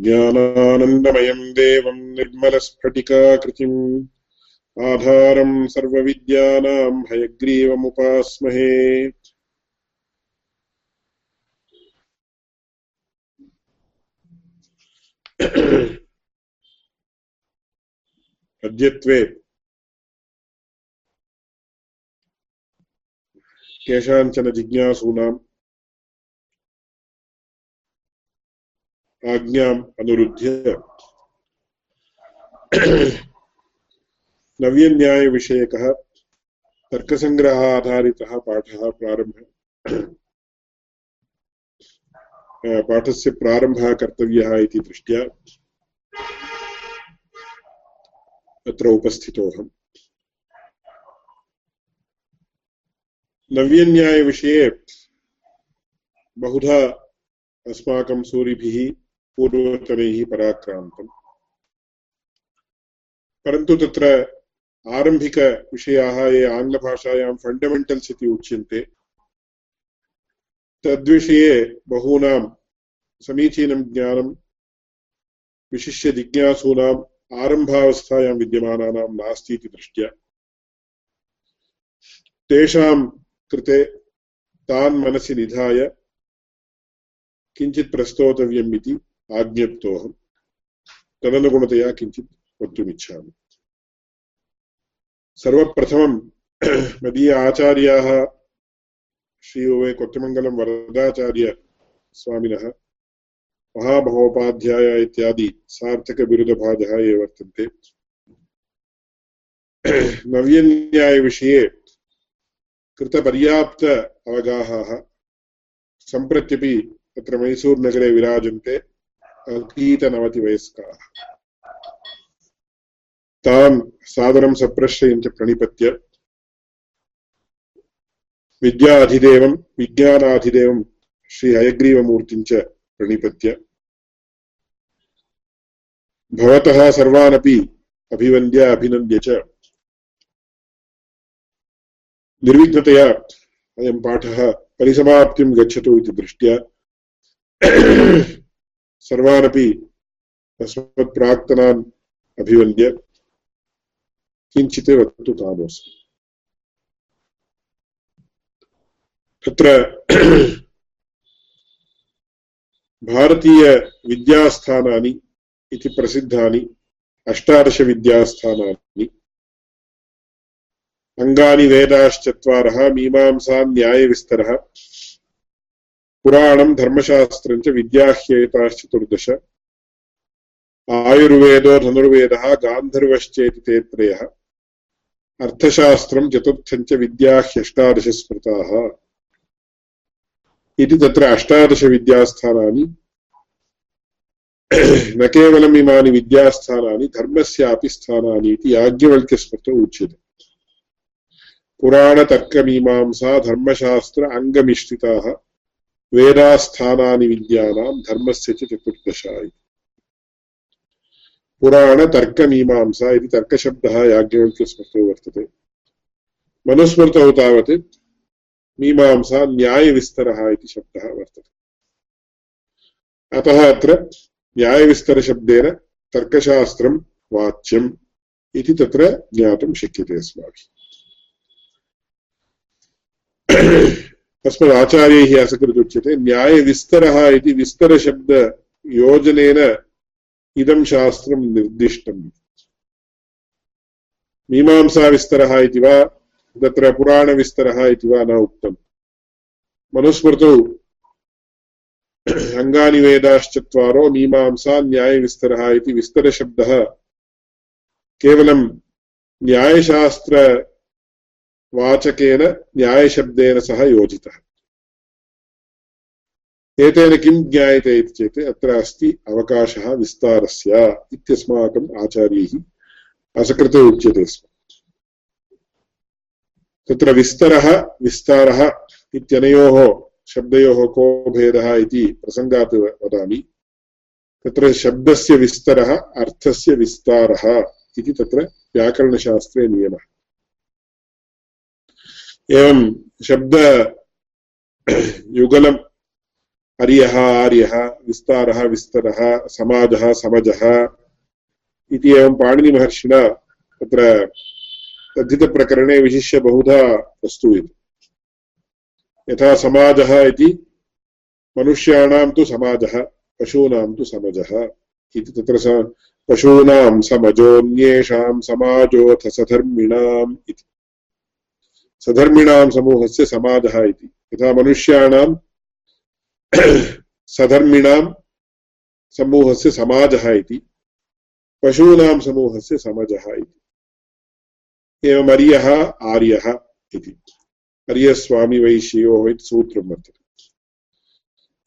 ज्ञानानन्दमयम् देवम् निर्मलस्फटिकाकृतिम् आधारम् सर्वविद्यानाम् हयग्रीवमुपास्महे। अद्यत्वे केषाञ्चन जिज्ञासूनाम् आज्ञाम् अनुरुध्य नव्यन्यायविषयकः तर्कसङ्ग्रहाधारितः पाठः प्रारम्भः पाठस्य प्रारम्भः कर्तव्यः इति दृष्ट्या अत्र उपस्थितोऽहम् नव्यन्यायविषये बहुधा अस्माकं सूरिभिः पूर्वतनैः पराक्रान्तम् परन्तु तत्र आरम्भिकविषयाः ये आङ्ग्लभाषायां फण्डमेण्टल्स् इति उच्यन्ते, तद्विषये बहूनां समीचीनं ज्ञानं विशिष्य जिज्ञासूनाम् आरम्भावस्थायां विद्यमानानां नास्ति इति दृष्ट्या। तेषां कृते तान् मनसि निधाय किञ्चित् प्रस्तोतव्यम् इति आज्ञप्तोऽहम्। तदनुगुणतया किञ्चित् वक्तुमिच्छामि। सर्वप्रथमं मदीय आचार्याः श्री ओ ए कोट्टमङ्गलं वरदाचार्यस्वामिनः महामहोपाध्याय इत्यादि सार्थकबिरुदभाजः ये वर्तन्ते। नव्यन्यायविषये कृतपर्याप्त अवगाहाः। सम्प्रत्यपि तत्र मैसूरुनगरे विराजन्ते अतीतनवतिवयस्काः तान् सादरं सप्रश्रयञ्च प्रणिपत्य, विद्याधिदेवं, विज्ञानाधिदेवं श्री हयग्रीवमूर्तिं च प्रणिपत्य, भवतः सर्वानपि अभिवन्द्य, अभिनन्द्य च। निर्विघ्नतया अयं पाठः परिसमाप्तिं गच्छतु इति दृष्ट्या सर्वानपि तस्मत्प्राक्तनान् अभिवन्द्य किञ्चित् वक्तु कामोऽस्मि तत्र भारतीयविद्यास्थानानि इति प्रसिद्धानि अष्टादशविद्यास्थानानि अङ्गानि वेदाश्चत्वारः, मीमांसा न्यायविस्तरः। पुराणं धर्मशास्त्रं च विद्याह्येताश्चतुर्दश। आयुर्वेदो धनुर्वेदः, गान्धर्वश्चेति ते त्रयः अर्थशास्त्रं चतुर्थं च विद्याह्यष्टादश स्मृताः इति तत्र अष्टादशविद्यास्थानानि न केवलम् इमानि विद्यास्थानानि, धर्मस्यापि स्थानानि इति याज्ञवल्क्यस्मृतौ उच्यते। पुराणतर्कमीमांसा धर्मशास्त्र अङ्गमिश्रिताः वेदास्थानानि विद्यानां धर्मस्य च चतुर्दशा इति। पुराणतर्कमीमांसा इति तर्कशब्दः याज्ञवल्क्यस्मृतौ वर्तते। मनुस्मृतौ तावत् मीमांसा न्यायविस्तरः इति शब्दः वर्तते। अतः अत्र न्यायविस्तरशब्देन तर्कशास्त्रं वाच्यम् इति तत्र ज्ञातुं शक्यते अस्माभिः। तस्मात् आचार्यैः असकृदुच्यते न्यायविस्तरः इति विस्तरशब्दयोजनेन इदं शास्त्रं निर्दिष्टम् मीमांसाविस्तरः इति वा तत्र पुराणविस्तरः इति वा न उक्तम् मनुस्मृतौ अङ्गानि वेदाश्चत्वारो मीमांसा न्यायविस्तरः इति विस्तरशब्दः केवलं न्यायशास्त्रवाचकेन न्यायशब्देन सह योजितः। एतेन किं ज्ञायते इति चेत् अत्र अस्ति अवकाशः विस्तारस्य इत्यस्माकम् आचार्यैः असकृते उच्यते स्म। तत्र विस्तरः, विस्तारः इत्यनयोः शब्दयोः को भेदः इति प्रसङ्गात् वदामि। तत्र शब्दस्य विस्तरः, अर्थस्य विस्तारः इति तत्र व्याकरणशास्त्रे नियमः। एवं शब्द युगलम्, अर्यः, आर्यः, विस्तारः, विस्तरः, समाजः, समजः इति एवं पाणिनिमहर्षिणा तत्र तद्धितप्रकरणे विशिष्य बहुधा प्रस्तूयते। यथा समाजः इति, मनुष्याणां तु समाजः, पशूनां तु समजः इति तत्र पशूनां समजोऽन्येषां समाजोऽथ सधर्मिणाम् इति। सधर्मिणां समूहस्य समाजः इति। यथा मनुष्याणां सधर्मिणां समूहस्य समाजः इति। पशूनां समूहस्य समजः इति। एवम् अर्यः, आर्यः इति। अर्यस्वामिवैश्ययोः इति सूत्रं वर्तते।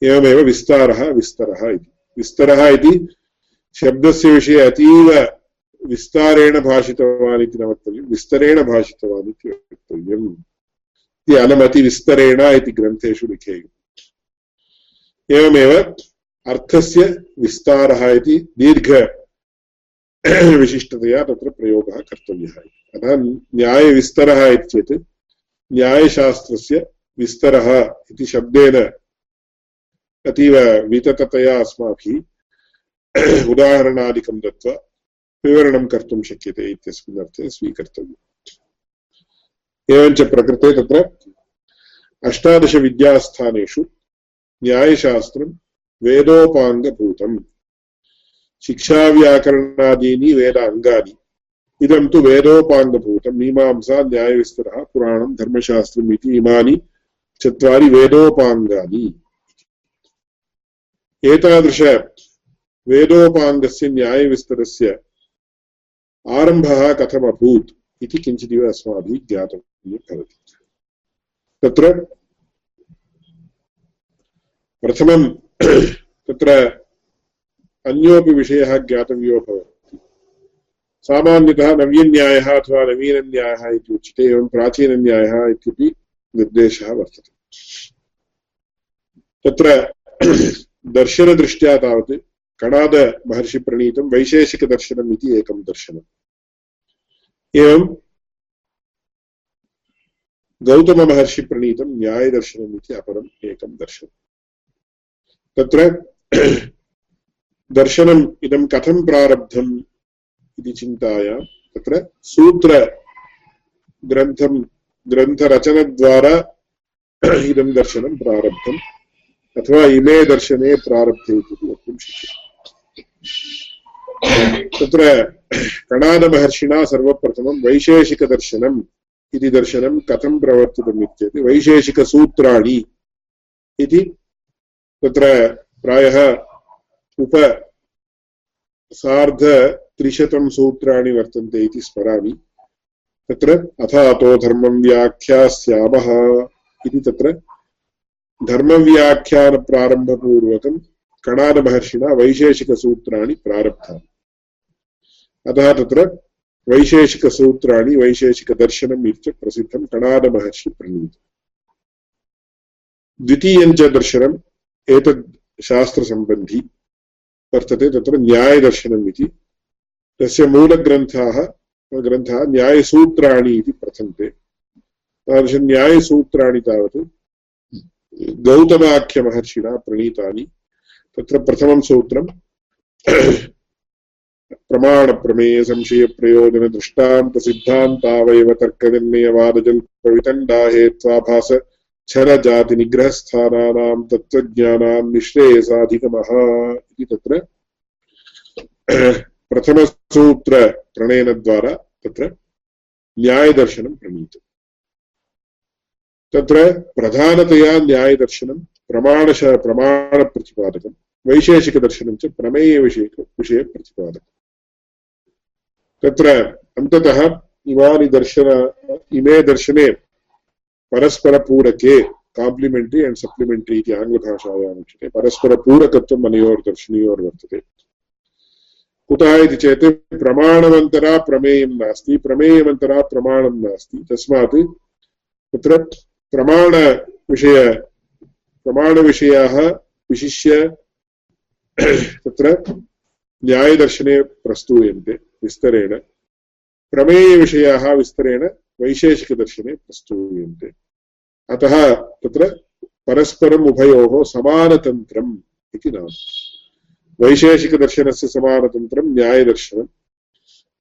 एवमेव विस्तारः, विस्तरः इति। विस्तरः इति शब्दस्य विषये अतीव विस्तारेण भाषितवान् इति न वक्तव्यं विस्तरेण भाषितवान् इति वक्तव्यम्। इति अलमतिविस्तरेण इति ग्रन्थेषु लिखेयुः। एवमेव अर्थस्य विस्तारः इति दीर्घ विशिष्टतया तत्र प्रयोगः कर्तव्यः अतः न्यायविस्तरः इति चेत् न्यायशास्त्रस्य विस्तरः इति शब्देन अतीव वितततया अस्माभिः उदाहरणादिकं दत्त्वा विवरणं कर्तुं शक्यते इत्यस्मिन् अर्थे स्वीकर्तव्यम्। एवञ्च प्रकृते तत्र अष्टादशविद्यास्थानेषु न्यायशास्त्रं वेदोपाङ्गभूतम्, शिक्षाव्याकरणादीनि वेद अङ्गानि इदं तु वेदोपाङ्गभूतं, मीमांसा, न्यायविस्तरः, पुराणं, धर्मशास्त्रम् इति इमानि चत्वारि वेदोपाङ्गानि। एतादृश न्यायविस्तरस्य आरम्भः कथमभूत् इति किञ्चिदिव अस्माभिः ज्ञातव्यं भवति। तत्र प्रथमं तत्र अन्योपि विषयः ज्ञातव्यो भवति। सामान्यतः नव्यन्यायः अथवा नवीनन्यायः इति उच्यते, एवं प्राचीनन्यायः इत्यपि निर्देशः वर्तते। तत्र दर्शनदृष्ट्या तावत् कणादमहर्षिप्रणीतं वैशेषिकदर्शनम् इति एकं दर्शनम्। एवं गौतममहर्षिप्रणीतं न्यायदर्शनम् अपरम् एकं दर्शनम्। तत्र दर्शनम् इदं कथं प्रारब्धम् इति चिन्तायां तत्र सूत्रग्रन्थं ग्रन्थरचनद्वारा इदं दर्शनं प्रारब्धम् अथवा इमे दर्शने प्रारब्धे इति वक्तुं तत्र कणादमहर्षिणा सर्वप्रथमं वैशेषिकदर्शनम् इति दर्शनं कथं प्रवर्तितम् इत्येतत् वैशेषिकसूत्राणि इति तत्र प्रायः उप सार्धत्रिशतं सूत्राणि वर्तन्ते इति स्मरामि। तत्र अथातो धर्मं व्याख्यास्यामः इति तत्र धर्मव्याख्यानप्रारम्भपूर्वकं कणादमहर्षिणा वैशेषिकसूत्राणि प्रारब्धानि अतः तत्र वैशेषिकसूत्राणि वैशेषिकदर्शनम् इति प्रसिद्धं कणादमहर्षिप्रणीतम् द्वितीयञ्च दर्शनं एतद् शास्त्रसम्बन्धी वर्तते तत्र न्यायदर्शनम् इति तस्य मूलग्रन्थाः ग्रन्थाः न्यायसूत्राणि इति प्रथन्ते तादृशन्यायसूत्राणि तावत् गौतमाख्यमहर्षिणा प्रणीतानि तत्र प्रथमं सूत्रं प्रमाणप्रमेयसंशयप्रयोजनदृष्टान्तसिद्धान्तावयव तर्कनिर्णयवादजल्पवितण्डा हेत्वाभास क्षरजातिनिग्रहस्थानानां तत्त्वज्ञानां निःश्रेयसाधिगमः इति तत्र प्रथमसूत्रप्रणयनद्वारा तत्र न्यायदर्शनं प्रणीतम् तत्र प्रधानतया न्यायदर्शनं, प्रमाणश, प्रमाणप्रतिपादकं, वैशेषिकदर्शनं च प्रमेयविषयक, विषयप्रतिपादकम्। तत्र अन्ततः इमानि दर्शन इमे दर्शने परस्परपूरके काम्प्लिमेण्टरि अण्ड् सप्लिमेण्टरि इति आङ्ग्लभाषायाम् उच्यते। परस्परपूरकत्वम् अनयोर्दर्शनयोर्वर्तते कुतः इति चेत् प्रमाणमन्तरा प्रमेयं नास्ति प्रमेयमन्तरा प्रमाणं नास्ति। तस्मात् तत्र प्रमाणविषय, प्रमाणविषयाः विशिष्य तत्र न्यायदर्शने प्रस्तूयन्ते विस्तरेण। प्रमेयविषयाः विस्तरेण वैशेषिकदर्शने प्रस्तूयन्ते। अतः तत्र परस्परम् उभयोः समानतन्त्रम् इति नाम। वैशेषिकदर्शनस्य समानतन्त्रं न्यायदर्शनं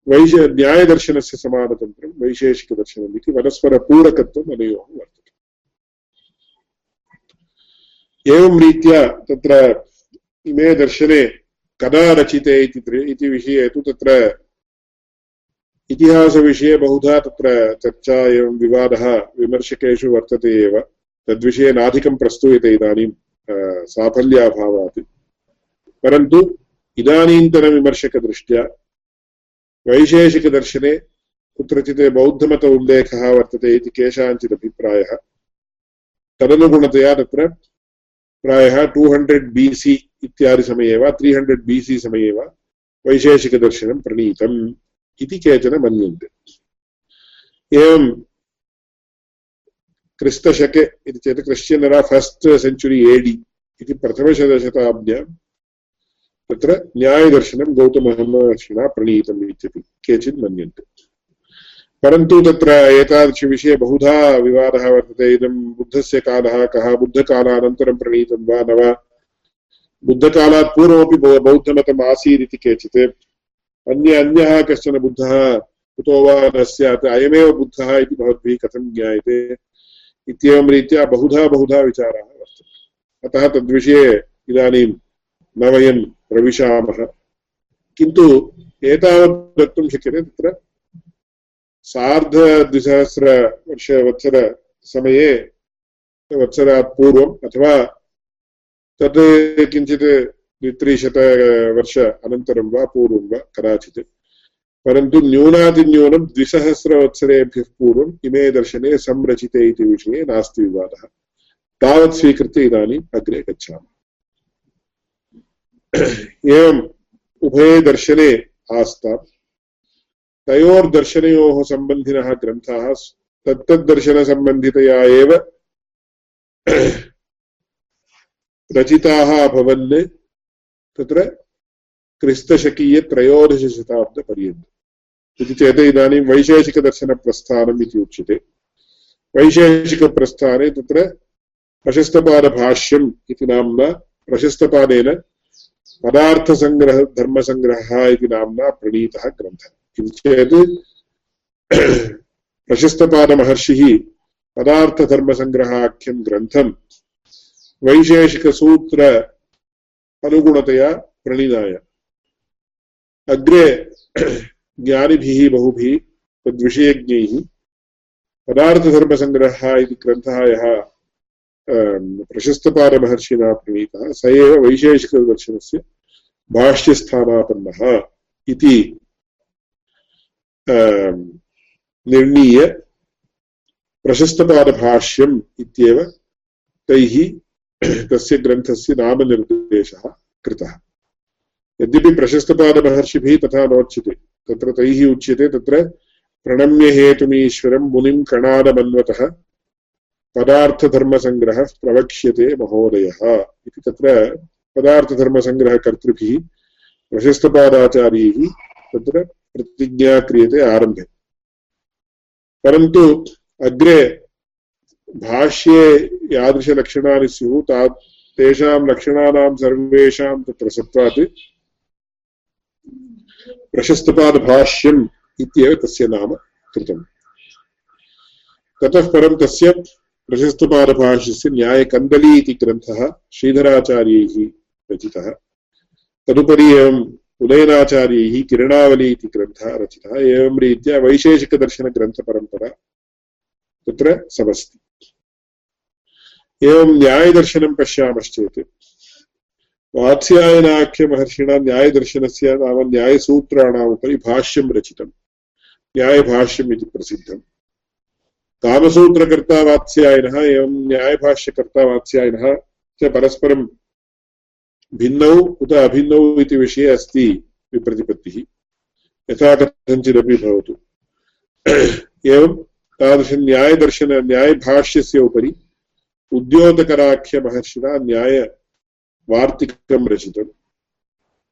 वैश न्यायदर्शनस्य समानतन्त्रं वैशेषिकदर्शनम् इति परस्परपूरकत्वम् अनयोः वर्तते। एवं रीत्या तत्र इमे दर्शने कदा रचिते इति विषये तु तत्र इतिहासविषये बहुधा तत्र चर्चा एवं विवादः विमर्शकेषु वर्तते एव। तद्विषये नाधिकं प्रस्तूयते इदानीं साफल्याभावात्। परन्तु इदानीन्तनविमर्शकदृष्ट्या वैशेषिकदर्शने कुत्रचित् बौद्धमत उल्लेखः वर्तते इति केषाञ्चित् अभिप्रायः तदनुगुणतया तत्र प्रायः टु हण्ड्रेड् बि सि इत्यादि समये वा त्री हण्ड्रेड् बि सि समये वा वैशेषिकदर्शनं इति केचन मन्यन्ते। एवं क्रिस्तशके इति चेत् क्रिश्चियन् एरा फस्ट् सेञ्चुरि एडि इति प्रथमशतशताब्द्यां तत्र न्यायदर्शनं गौतममहर्षिणा प्रणीतम् इत्यपि केचित् मन्यन्ते। परन्तु तत्र एतादृशविषये बहुधा विवादः वर्तते। इदं बुद्धस्य कालः, कः बुद्धकालानन्तरं प्रणीतं वा न वा? बुद्धकालात् पूर्वमपि बौद्धमतम् आसीत् इति केचित्। अन्य, अन्यः कश्चन बुद्धः, कुतो वा न स्यात्, अयमेव बुद्धः इति भवद्भिः कथं ज्ञायते? इत्येवं रीत्या बहुधा बहुधा विचाराः वर्तन्ते। अतः तद्विषये इदानीं न वयं प्रविशामः किन्तु एतावत् वक्तुं शक्यते तत्र। सार्धद्विसहस्रवर्षवत्सरसमये वत्सरात् पूर्वम्, अथवा तत् किञ्चित् द्वित्रिशतवर्ष अनन्तरं वा, पूर्वं वा, कदाचित्। परन्तु न्यूनातिन्यूनं द्विसहस्रवत्सरेभ्यः पूर्वम् इमे दर्शने संरचिते इति विषये नास्ति विवादः। तावत् स्वीकृत्य इदानीम् अग्रे गच्छामः। एवम् उभये दर्शने आस्ताम्। तयोर्दर्शनयोः सम्बन्धिनः ग्रन्थाः तत्तद्दर्शनसम्बन्धितया एव रचिताः अभवन् तत्र क्रिस्तशकीयत्रयोदशशताब्दपर्यन्तम् इति चेत् इदानीं वैशेषिकदर्शनप्रस्थानम् इति उच्यते। वैशेषिकप्रस्थाने तत्र प्रशस्तपादभाष्यम् इति नाम्ना प्रशस्तपादेन पदार्थसङ्ग्रह, धर्मसङ्ग्रहः इति नाम्ना प्रणीतः ग्रन्थः। इति चेत् प्रशस्तपादमहर्षिः पदार्थधर्मसङ्ग्रहाख्यं ग्रन्थं वैशेषिकसूत्र अनुगुणतया प्रणिनाय अग्रे ज्ञानिभिः बहुभिः तद्विषयज्ञैः पदार्थधर्मसङ्ग्रहः इति ग्रन्थः यः प्रशस्तपादमहर्षिणा प्रणीतः, स एव वैशेषिकदर्शनस्य भाष्यस्थानापन्नः इति निर्णीय प्रशस्तपादभाष्यम् इत्येव तैः तस्य ग्रन्थस्य नामनिर्देशः कृतः यद्यपि प्रशस्तपादमहर्षिभिः तथा नोच्यते, तत्र तैः उच्यते, तत्र प्रणम्य हेतुमीश्वरं मुनिं कणादमन्वतः पदार्थधर्मसङ्ग्रहः प्रवक्ष्यते महोदयः इति तत्र पदार्थधर्मसङ्ग्रहकर्तृभिः, प्रशस्तपादाचार्यैः तत्र प्रतिज्ञा क्रियते आरम्भे। परन्तु अग्रे भाष्ये यादृशलक्षणानि स्युः, ता तेषां लक्षणानां सर्वेषां तत्र सत्त्वात् प्रशस्तपादभाष्यम् इत्येव तस्य नाम कृतम्। ततः परं तस्य प्रशस्तपादभाष्यस्य न्यायकन्दली इति ग्रन्थः श्रीधराचार्यैः रचितः। तदुपरि एवम् उदयनाचार्यैः किरणावली इति ग्रन्थः रचितः, एवं रीत्या वैशेषिकदर्शनग्रन्थपरम्परा तत्र समस्ति। एवं न्यायदर्शनं पश्यामश्चेत्, वात्स्यायनाख्यमहर्षिणा न्यायदर्शनस्य नाम न्यायसूत्राणाम् उपरि भाष्यं रचितं। न्यायभाष्यम् इति प्रसिद्धम्। कामसूत्रकर्ता वात्स्यायनः एवं न्यायभाष्यकर्ता वात्स्यायनः च परस्परं भिन्नौ, उत अभिन्नौ इति विषये अस्ति विप्रतिपत्तिः। यथा कथञ्चिदपि भवतु। एवं तादृशन्यायदर्शन न्यायभाष्यस्य उपरि उद्योतकराख्यमहर्षिणा न्यायवार्तिकं रचितम्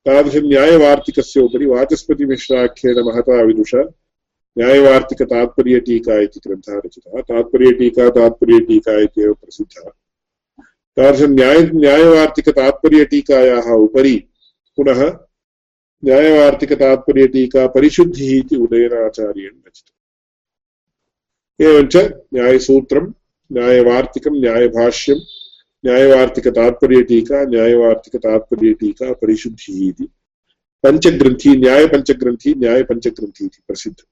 तादृशन्यायवार्तिकस्य उपरि वाचस्पतिमिश्राख्येन महता विदुषा न्यायवार्तिकतात्पर्यटीका इति ग्रन्थः रचितः। तात्पर्यटीका तात्पर्यटीका इत्येव प्रसिद्धः। तादृशन्याय न्यायवार्तिकतात्पर्यटीकायाः उपरि पुनः न्यायवार्तिकतात्पर्यटीका परिशुद्धिः इति उदयनाचार्येण रचितम्। एवञ्च न्यायसूत्रं, न्यायवार्तिकं, न्यायभाष्यं, न्यायवार्तिकतात्पर्यटीका न्यायवार्तिकतात्पर्यटीका परिशुद्धिः इति। पञ्चग्रन्थी, न्यायपञ्चग्रन्थी न्यायपञ्चग्रन्थी इति प्रसिद्धम्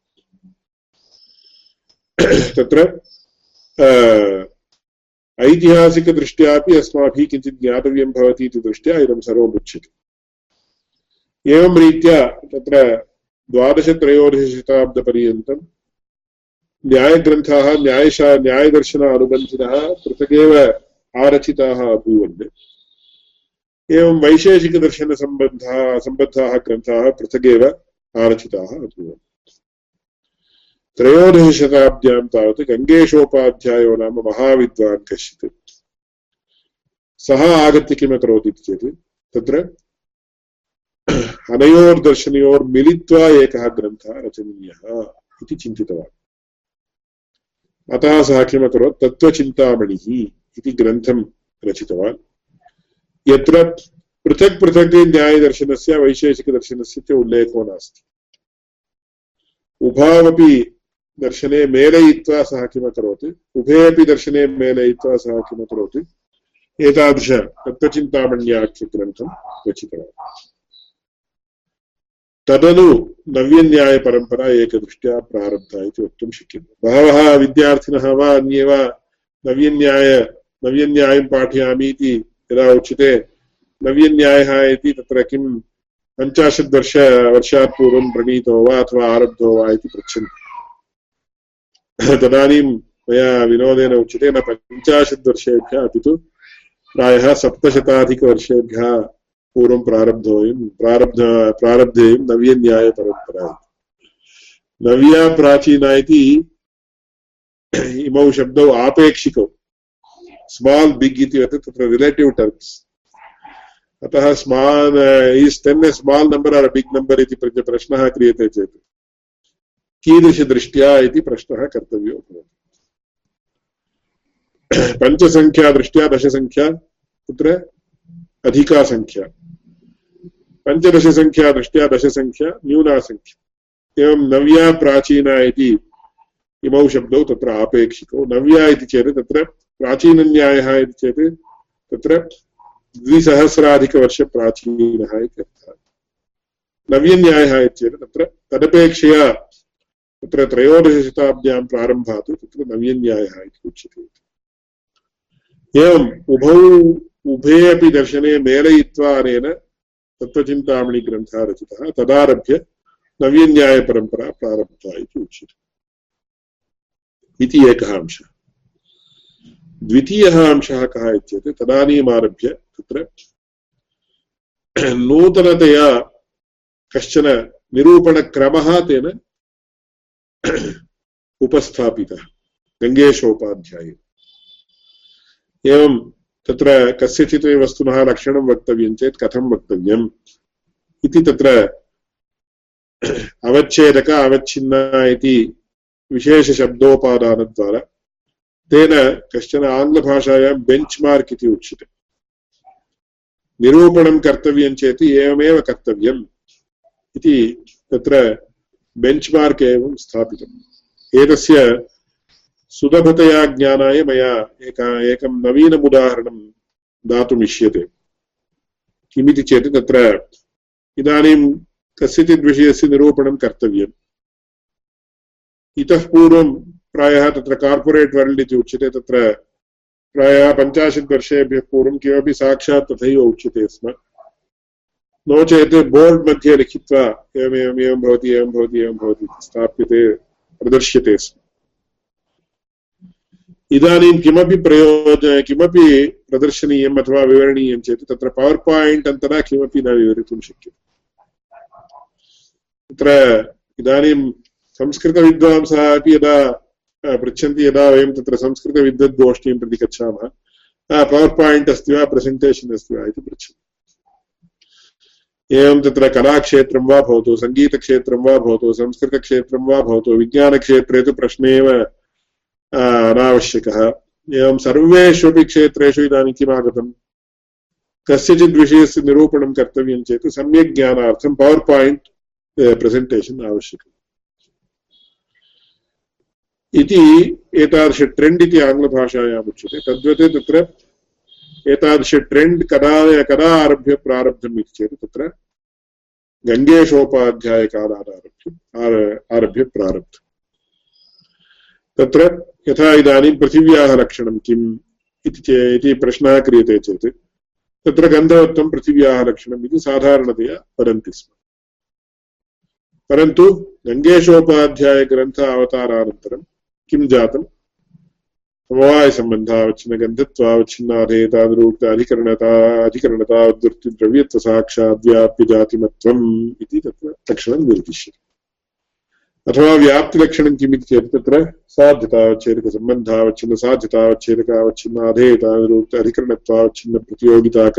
तत्र ऐतिहासिकदृष्ट्यापि अस्माभिः किञ्चित् ज्ञातव्यं भवति इति दृष्ट्या इदं सर्वमुच्यते एवं रीत्या तत्र द्वादशत्रयोदशशताब्दपर्यन्तं न्यायग्रन्थाः, न्यायशा न्यायदर्शन अनुबन्धिनः पृथगेव आरचिताः अभूवन्। एवं वैशेषिकदर्शनसम्बद्धाः सम्बद्धाः ग्रन्थाः पृथगेव आरचिताः अभूवन्। त्रयोदशशताब्द्यां तावत् गङ्गेशोपाध्यायो नाम महाविद्वान् कश्चित् सः आगत्य किम् अकरोत् इति चेत् तत्र अनयोर्दर्शनयोर्मिलित्वा एकः ग्रन्थः रचनीयः इति चिन्तितवान्। अतः सः किम् अकरोत् तत्त्वचिन्तामणिः इति ग्रन्थं रचितवान्। यत्र पृथक् पृथक् न्यायदर्शनस्य, वैशेषिकदर्शनस्य च उल्लेखो नास्ति। उभावपि दर्शने मेलयित्वा सः किमकरोत् उभे अपि दर्शने मेलयित्वा सः किमकरोत् एतादृश तत्त्वचिन्तामण्याख्यग्रन्थं रचितवान्। तदनु नव्यन्यायपरम्परा एकदृष्ट्या प्रारब्धा इति वक्तुं शक्यते। बहवः विद्यार्थिनः वा अन्ये वा नव्यन्याय, नव्यन्यायं पाठयामि इति यदा उच्यते, नव्यन्यायः इति तत्र किं पञ्चाशत् वर्ष, वर्षात् पूर्वं प्रणीतो वा अथवा आरब्धो वा इति पृच्छन्ति। तदानीं मया विनोदेन उच्यते न पञ्चाशत् वर्षेभ्यः अपि तु प्रायः सप्तशताधिकवर्षेभ्यः पूर्वं प्रारब्धोऽयं, प्रारब्ध, प्रारब्धेयं नव्यन्यायपरम्परा नव्या प्राचीना इति इमौ शब्दौ आपेक्षिकौ। स्माल् बिग् इति वत् तत्र रिलेटिव् टर्म्स्। अतः small is ten a small number or big number इति प्रश्नः क्रियते चेत्। कीदृशदृष्ट्या इति प्रश्नः कर्तव्यो भवति। पञ्चसङ्ख्यादृष्ट्या दशसङ्ख्या कुत्र? अधिका सङ्ख्या पञ्चदशसङ्ख्यादृष्ट्या दशसङ्ख्या न्यूना सङ्ख्या एवं नव्या प्राचीना इति इमौ शब्दौ तत्र आपेक्षिकौ। नव्या इति चेत् तत्र प्राचीनन्यायः इति चेत् तत्र द्विसहस्राधिकवर्षप्राचीनः इति अर्थः नव्यन्यायः इति चेत् तत्र तदपेक्षया तत्र त्रयोदशशताब्द्यां प्रारम्भात् तत्र नव्यन्यायः इति उच्यते एवम् उभौ उभे अपि दर्शने मेलयित्वा अनेन तत्त्वचिन्तामणिग्रन्थः रचितः, तदारभ्य नव्यन्यायपरम्परा प्रारब्धा इति उच्यते। इति एकः अंशः। द्वितीयः अंशः कः इत्येतत् तदानीमारभ्य तत्र नूतनतया कश्चन निरूपणक्रमः तेन उपस्थापितः, गङ्गेशोपाध्याये। एवं तत्र कस्यचित् वस्तुनः लक्षणं वक्तव्यं चेत् कथं वक्तव्यम्? इति तत्र अवच्छेदक, अवच्छिन्ना इति विशेषशब्दोपादानद्वारा तेन कश्चन आङ्ग्लभाषायां बेञ्च् मार्क् इति उच्यते। निरूपणं कर्तव्यं चेत् एवमेव कर्तव्यम् इति तत्र बेञ्च् मार्क् एवं स्थापितम्। एतस्य सुलभतया ज्ञानाय मया एका एकं नवीनम् उदाहरणं दातुम् इष्यते किमिति चेत् तत्र इदानीं कस्यचित् विषयस्य निरूपणं कर्तव्यम्। इतः पूर्वं प्रायः तत्र कार्पोरेट् वर्ल्ड् इति उच्यते, तत्र प्रायः पञ्चाशत् वर्षेभ्यः पूर्वं किमपि साक्षात् तथैव उच्यते स्म। नो चेत् बोर्ड् मध्ये लिखित्वा एवमेवम् एवं भवति एवं भवति एवं भवति स्थाप्यते, प्रदर्श्यते स्म। इदानीं किमपि प्रयोजन किमपि प्रदर्शनीयम् अथवा विवरणीयं चेत् तत्र पवर् पायिण्ट् अन्तरा किमपि न विवरितुं शक्यते। तत्र इदानीं संस्कृतविद्वांसः अपि यदा पृच्छन्ति यदा वयं तत्र संस्कृतविद्वद्गोष्ठीं प्रति गच्छामः पवर् पायिण्ट् अस्ति वा प्रेसेण्टेशन् अस्ति वा इति पृच्छन्ति। एवं तत्र कलाक्षेत्रं वा भवतु, सङ्गीतक्षेत्रं वा भवतु, संस्कृतक्षेत्रं वा भवतु, विज्ञानक्षेत्रे तु प्रश्ने एव अनावश्यकः एवं सर्वेष्वपि क्षेत्रेषु इदानीं किम् आगतम् कस्यचित् विषयस्य निरूपणं कर्तव्यं चेत् सम्यक् ज्ञानार्थं पवर् पायिण्ट् प्रेसेण्टेशन् आवश्यकम्। इति एतादृश ट्रेण्ड् इति आङ्ग्लभाषायाम् उच्यते। तद्वत् तत्र एतादृश ट्रेण्ड् कदा कदा आरभ्य प्रारब्धम् इति चेत् तत्र गङ्गेशोपाध्यायकालादारभ्य आरभ्य प्रारब्धम् तत्र यथा इदानीं पृथिव्याः लक्षणं किम् इति इति प्रश्नः क्रियते चेत् तत्र गन्धवत्वं पृथिव्याः लक्षणम् इति साधारणतया वदन्ति स्म। परन्तु गङ्गेशोपाध्यायग्रन्थ अवतारानन्तरं किं जातम्? समवायसम्बन्धावच्छिन्नगन्धत्वावच्छिन्नाधेतानुरूक्त अधिकरणता अधिकरणतावद्वृत्तिद्रव्यत्वसाक्षाद्व्याप्यजातिमत्वम् इति तत्र। लक्षणं निर्दिश्यते अथवा व्याप्तिलक्षणं किम् इति चेत् तत्र साध्यतावच्छेदकसम्बन्धावच्छिन्न साध्यतावच्छेदकावच्छिन्नाधेतानुरूक्त अधिकरणत्वावच्छिन्नप्रतियोगिताक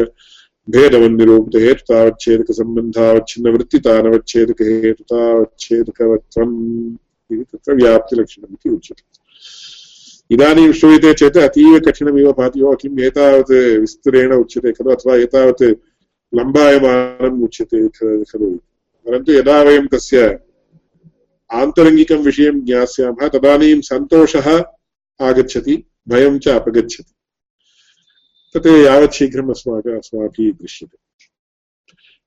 भेदवन्निरूपितहेतुतावच्छेदकसम्बन्धावच्छेदकहेतुतावच्छेदकहेतुतावच्छेदकवत्वम् इति तत्र व्याप्तिलक्षणम् इति उच्यते। इदानीं श्रूयते चेत् अतीव कठिनमिव भाति वा किम् एतावत् विस्तरेण उच्यते खलु अथवा एतावत् लम्बायमानम् उच्यते खलु परन्तु यदा वयं तस्य आन्तरङ्गिकं विषयं ज्ञास्यामः, तदानीं सन्तोषः आगच्छति, भयं च अपगच्छति। तत् यावत् शीघ्रम् अस्माकम् अस्माभिः दृश्यते।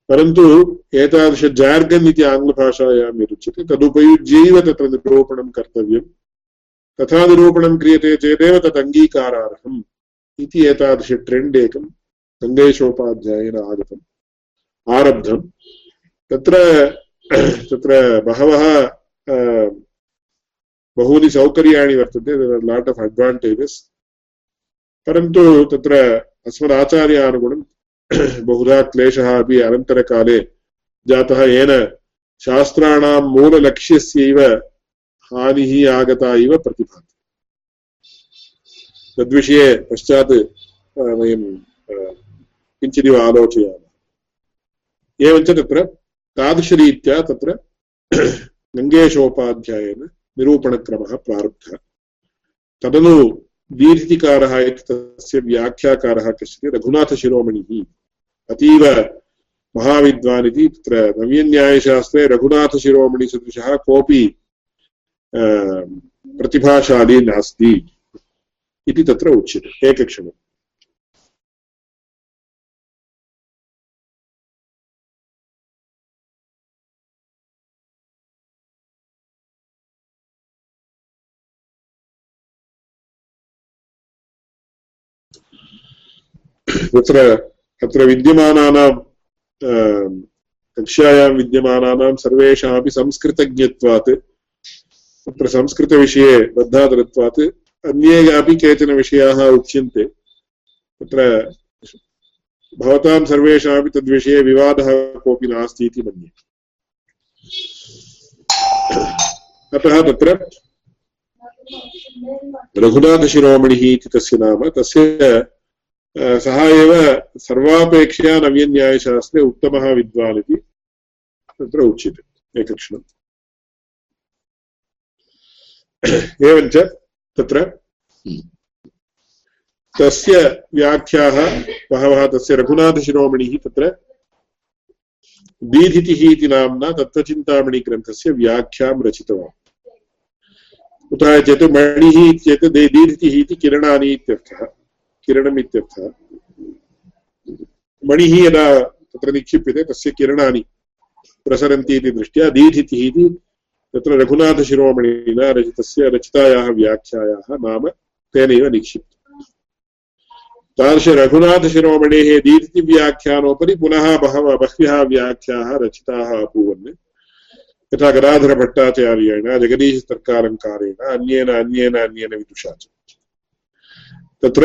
परन्तु एतादृश जार्गन् इति आङ्ग्लभाषायां यदुच्यते, तदुपयुज्यैव तत्र निरूपणं कर्तव्यम्। तथा निरूपणं क्रियते चेदेव तत् अङ्गीकारार्हम् इति एतादृश ट्रेण्ड् एकं गङ्गेशोपाध्यायेन आगतम्। आरब्धम्। तत्र तत्र बहवः बहूनि सौकर्याणि वर्तन्ते। लाट् आफ् अड्वाण्टेजस् परन्तु तत्र अस्मदाचार्यानुगुणं बहुधा क्लेशः अपि अनन्तरकाले जातः येन शास्त्राणां मूललक्ष्यस्यैव हानिः आगता इव प्रतिभाति। तद्विषये पश्चात् वयं किञ्चिदिव आलोचयामः। एवञ्च तत्र तादृशरीत्या तत्र गङ्गेशोपाध्यायेन निरूपणक्रमः प्रारब्धः। तदनु दीर्घितिकारः इति तस्य व्याख्याकारः कश्चित् रघुनाथशिरोमणिः। अतीव महाविद्वान् इति तत्र नव्यन्यायशास्त्रे रघुनाथशिरोमणिसदृशः कोऽपि प्रतिभाशाली नास्ति इति तत्र उच्यते एकक्षणम् तत्र अत्र विद्यमानानां कक्ष्यायां विद्यमानानां सर्वेषामपि संस्कृतज्ञत्वात् तत्र संस्कृतविषये बद्धादरत्वात् अन्ये अपि केचन विषयाः उच्यन्ते। तत्र भवतां सर्वेषामपि तद्विषये विवादः कोऽपि नास्ति इति मन्ये। अतः तत्र रघुनाथशिरोमणिः इति तस्य नाम। तस्य सः एव सर्वापेक्षया नव्यन्यायशास्त्रे उत्तमः विद्वान् इति तत्र उच्यते। एकक्षणम्। एवञ्च तत्र तस्य व्याख्याः बहवः तस्य रघुनाथशिरोमणिः तत्र दीधितिः इति नाम्ना तत्त्वचिन्तामणिग्रन्थस्य व्याख्यां रचितवान्। कुतः चेत् मणिः इत्येतत् दीधितिः इति किरणानि इत्यर्थः, किरणम् इत्यर्थः। मणिः यदा तत्र निक्षिप्यते, तस्य किरणानि प्रसरन्ति इति दृष्ट्या दीधितिः इति तत्र रघुनाथशिरोमणिना रचितस्य रचितायाः व्याख्यायाः नाम तेनैव निक्षिप्तम् तादृश रघुनाथशिरोमणेः दीर्तिव्याख्यानोपरि पुनः बहवः बह्व्यः व्याख्याः रचिताः अभूवन्। यथा गदाधरभट्टाचार्येण जगदीशतर्कालङ्कारेण, अन्येन अन्येन अन्येन विदुषा च तत्र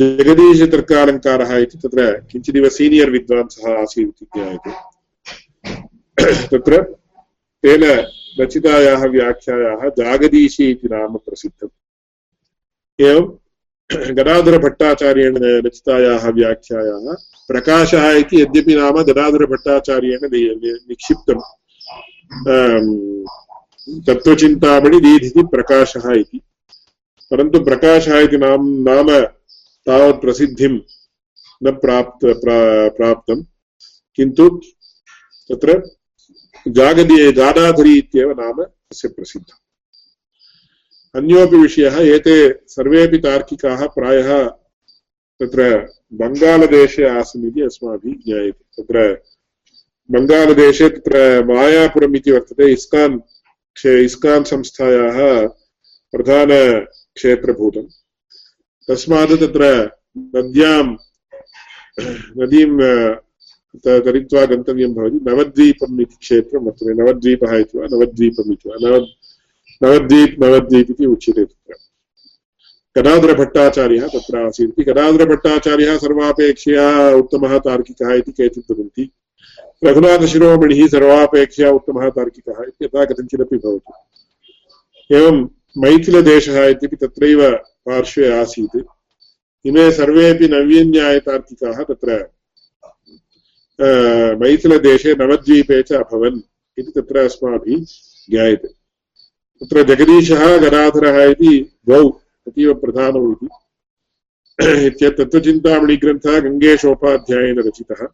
जगदीशतर्कालङ्कारः इति तत्र किञ्चिदिव सीनियर् विद्वांसः आसीत् इति ज्ञायते तत्र तेन रचितायाः व्याख्यायाः जागदीशी इति नाम प्रसिद्धम्। एवं गदाधरभट्टाचार्येण रचितायाः व्याख्यायाः प्रकाशः इति यद्यपि नाम गदाधरभट्टाचार्येण निक्षिप्तम्। तत्त्वचिन्तामणि दीधिति प्रकाशः इति। परन्तु प्रकाशः इति नाम नाम तावत् प्रसिद्धिं न प्राप्त, प्रा प्राप्तं किन्तु तत्र जागदे जादाधरी इत्येव नाम तस्य प्रसिद्धम्। अन्योपि विषयः, एते सर्वेपि तार्किकाः प्रायः तत्र बङ्गालदेशे आसन् इति अस्माभिः ज्ञायते। तत्र बङ्गालदेशे तत्र मायापुरम् इति वर्तते। इस्कान् क्षे, इस्कान् संस्थायाः प्रधानक्षेत्रभूतम्। तस्मात् तत्र नद्यां, नदीं तरित्वा गन्तव्यं भवति। नवद्वीपम् इति क्षेत्रं वर्तते। नवद्वीपः इति वा? नवद्वीपम् इति वा? नव नवद्वीप् नवद्वीप् इति उच्यते तत्र। गदाधरभट्टाचार्यः तत्र आसीत्। इति गदाधरभट्टाचार्यः सर्वापेक्षया उत्तमः तार्किकः इति केचित् वदन्ति। रघुनाथशिरोमणिः सर्वापेक्षया उत्तमः तार्किकः इति यथा कथञ्चिदपि भवति। एवं मैथिलदेशः इत्यपि तत्रैव पार्श्वे आसीत्। इमे सर्वेपि नव्यन्यायतार्किकाः तत्र मैथिलदेशे नवद्वीपे च अभवन् इति तत्र अस्माभिः ज्ञायते तत्र जगदीशः गदाधरः इति द्वौ अतीव प्रधानौ इति तत्त्वचिन्तामणिग्रन्थः गङ्गेशोपाध्यायेन रचितः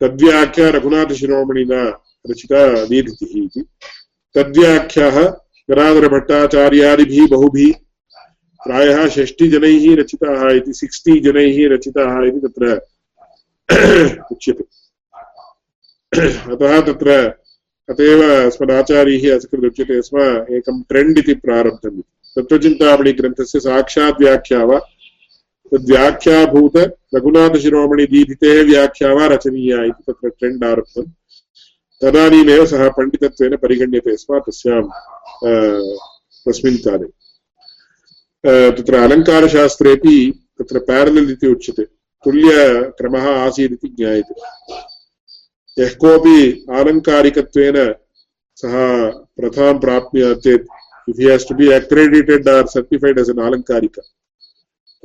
तद्व्याख्या रघुनाथशिरोमणिना रचिता दीर्घतिः इति तद्व्याख्याः गदाधरभट्टाचार्यादिभिः बहुभिः प्रायः षष्टिजनैः रचिताः इति सिक्स्टि जनैः रचिताः इति तत्र उच्यते अतः तत्र अतएव अस्मदाचार्यैः अस्कृत् उच्यते स्म एकं ट्रेण्ड् इति प्रारब्धम् तत्त्वचिन्तामणिग्रन्थस्य साक्षात् व्याख्या वा? तद्व्याख्याभूत रघुनाथशिरोमणिदीधितेः व्याख्या वा रचनीया इति तत्र ट्रेण्ड् आरब्धम्। तदानीमेव सः पण्डितत्वेन परिगण्यते स्म तस्यां तस्मिन् काले। तत्र अलङ्कारशास्त्रेपि तत्र पेरलल् इति उच्यते। तुल्यक्रमः आसीत् इति ज्ञायते। यः कोऽपि आलङ्कारिकत्वेन सः प्रथां प्राप्नुयात् चेत् if he has to be accredited or certified as an आलङ्कारिक,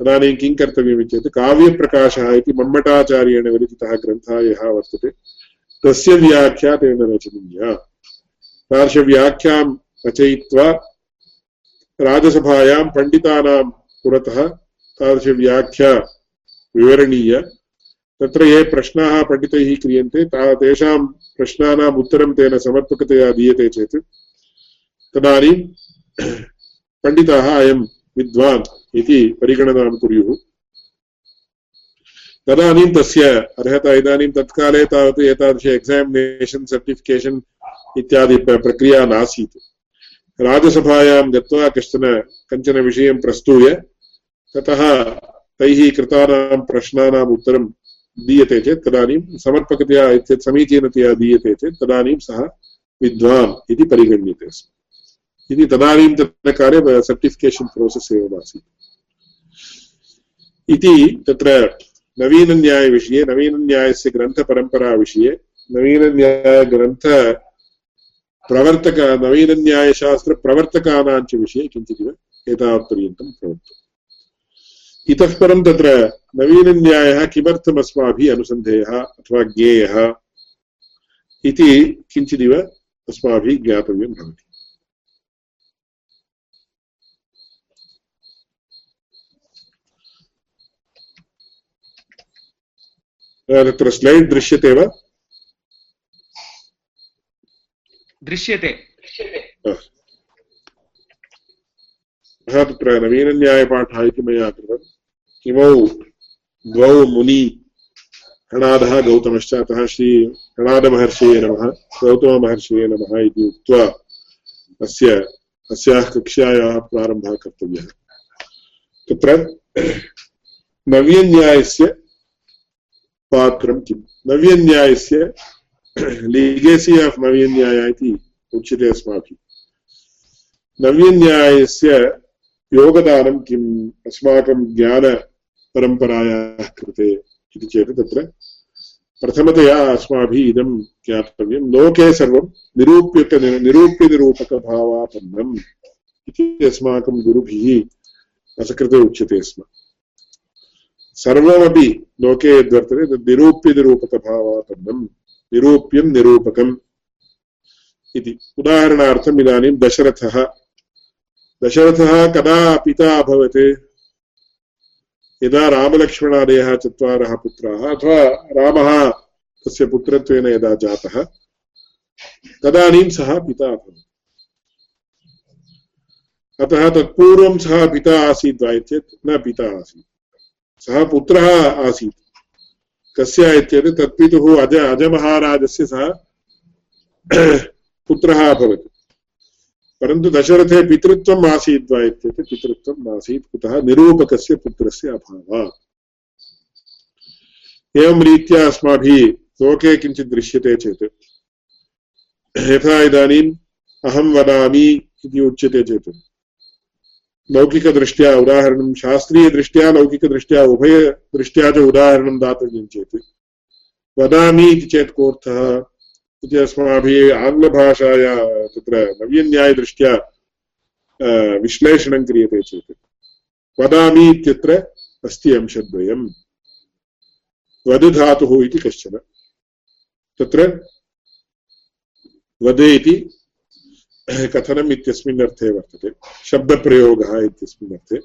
तदानीं किं कर्तव्यम् चेत् काव्यप्रकाशः इति मम्मटाचार्येण विरचितः ग्रन्थः यः वर्तते। तस्य व्याख्या तेन रचनीया। तादृशव्याख्यां रचयित्वा राजसभायां पण्डितानां पुरतः तादृशव्याख्या विवरणीय। तत्र ये प्रश्नाः पण्डितैः क्रियन्ते, ता, तेषां प्रश्नानाम् उत्तरं तेन समर्पकतया दीयते चेत्। तदानीं पण्डिताः अयं विद्वान् इति परिगणनां कुर्युः। तदानीं तस्य अर्हता इदानीं तत्काले तावत् एतादृश एक्सामिनेशन् सर्टिफिकेशन् इत्यादि प्रक्रिया नासीत्। राजसभायां गत्वा कश्चन, कञ्चन विषयं प्रस्तूय, ततः तैः कृतानां प्रश्नानाम् उत्तरं दीयते चेत् तदानीं समर्पकतया इत्यत् समीचीनतया दीयते चेत् तदानीं सः विद्वान् इति परिगण्यते स्म इति तदानीन्तनकाले सर्टिफिकेशन् प्रोसेस् एव आसीत्। इति तत्र नवीनन्यायविषये, नवीनन्यायस्य ग्रन्थपरम्पराविषये नवीनन्यायग्रन्थ प्रवर्तक नवीनन्यायशास्त्रप्रवर्तकानां च विषये किञ्चिदिव एतावत्पर्यन्तं भवतु। इतः परं तत्र नवीनन्यायः किमर्थम् अस्माभिः अनुसन्धेयः अथवा ज्ञेयः इति किञ्चिदिव अस्माभिः ज्ञातव्यं भवति। तत्र स्लैड् दृश्यते वा? दृश्यते। तत्र नवीनन्यायपाठः इति मया कृतम्। किमौ द्वौ मुनि हणादः गौतमश्च अतः श्री हणादमहर्षये नमः, गौतममहर्षये नमः इति उक्त्वा अस्य अस्याः कक्ष्यायाः प्रारम्भः कर्तव्यः। तत्र नव्यन्यायस्य पात्रं किम्? नव्यन्यायस्य लीगेसि आफ् नव्यन्याय इति उच्यते अस्माभिः। नव्यन्यायस्य योगदानं किम्? अस्माकं ज्ञानपरम्परायाः कृते इति चेत् तत्र प्रथमतया अस्माभिः इदं ज्ञातव्यं, लोके सर्वं निरूप्यक निरूप्यनिरूपकभावापन्नम् इति अस्माकं गुरुभिः असकृते उच्यते स्म। सर्वमपि लोके यद्वर्तते तद् निरूप्यनिरूपकभावापन्नम् निरूप्यं निरूपकम् इति। उदाहरणार्थम् इदानीं दशरथः। दशरथः कदा पिता अभवत् यदा रामलक्ष्मणादयः चत्वारः पुत्राः अथवा रामः तस्य पुत्रत्वेन यदा जातः, तदानीं सः पिता अभवत्। अतः तत्पूर्वं सः पिता आसीत् वा चेत् न पिता आसीत्। सः पुत्रः आसीत्। कस्य इत्येतत् तत्पितुः अज अजमहाराजस्य सः पुत्रः अभवत्। परन्तु दशरथे पितृत्वम् आसीत् वा इत्येतत् पितृत्वं नासीत्, कुतः निरूपकस्य पुत्रस्य अभावात्। एवं रीत्या अस्माभिः लोके किञ्चित् दृश्यते चेत्। यथा इदानीम् अहं वदामि इति उच्यते चेत्। लौकिकदृष्ट्या उदाहरणं, शास्त्रीयदृष्ट्या लौकिकदृष्ट्या उभयदृष्ट्या च उदाहरणं दातव्यं चेत्। वदामि इति चेत् कोऽर्थः? इति अस्माभिः आङ्ग्लभाषाया तत्र नव्यन्यायदृष्ट्या विश्लेषणं क्रियते चेत्। वदामि इत्यत्र अस्ति अंशद्वयम्। वधधातुः इति कश्चन। तत्र वदे इति कथनम् इत्यस्मिन् अर्थे वर्तते। शब्दप्रयोगः इत्यस्मिन् अर्थे।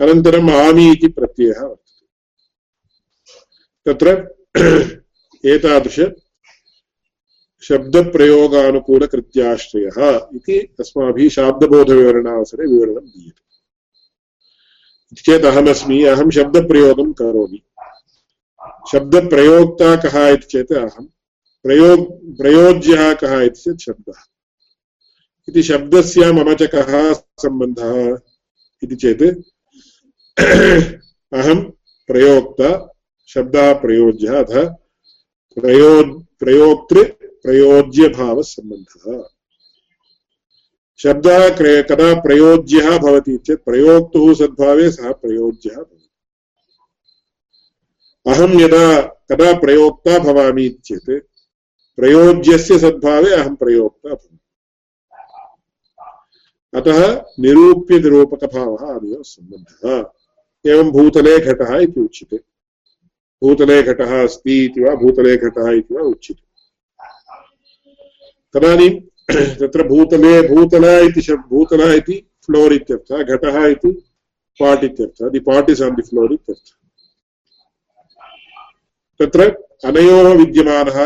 अनन्तरम् आमि इति प्रत्ययः वर्तते। तत्र एतादृश शब्दप्रयोगानुकूलकृत्याश्रयः इति अस्माभिः शाब्दबोधविवरणावसरे विवरणं दीयते। इति चेत् अहमस्मि, अहं शब्दप्रयोगं करोमि। शब्दप्रयोक्ता कः इति चेत् अहं प्रयोग प्रयोज्यः कः इति चेत् शब्दः। इति शब्दस्य मम च कः सम्बन्धः इति चेत् अहं प्रयोक्ता शब्दः प्रयोज्यः अथ प्रयो, प्रयोक्तृ प्रयोज्यभावसम्बन्धः। शब्दः कदा प्रयोज्यः भवति चेत् प्रयोक्तुः सद्भावे सः प्रयोज्यः भवति। अहं यदा, कदा प्रयोक्ता भवामि चेत् प्रयोज्यस्य सद्भावे अहं प्रयोक्ता अतः निरूप्यनिरूपकभावः आदयोः सम्बन्धः। एवं भूतले घटः इति भूतले घटः अस्ति भूतले घटः इति वा तदानीं तत्र भूतले भूतल इति शब्, भूतल इति फ्लोर् इत्यर्थः, घटः इति पाट् इत्यर्थः, दि पाट् इस् आन् दि फ्लोर् इत्यर्थः। तत्र अनयोः विद्यमानः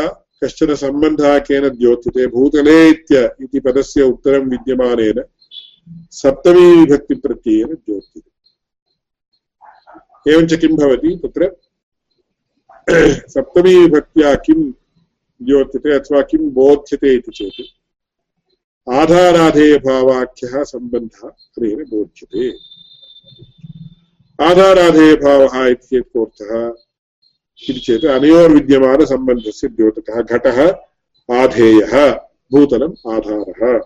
कश्चन सम्बन्धः केन द्योत्यते भूतले इत्य इति पदस्य उत्तरं विद्यमानेन सप्तमी विभक्तिप्रत्ययेन द्योत्यते एवञ्च किं भवति तत्र? सप्तमी विभक्त्या किं द्योत्यते अथवा किं बोध्यते इति चेत् आधाराधेयभावाख्यः सम्बन्धः हरेण बोध्यते। आधाराधेयभावः इति चेत् कोऽर्थः? इति चेत् अनयोर्विद्यमानसम्बन्धस्य द्योतकः, घटः, आधेयः भूतलम् आधारः।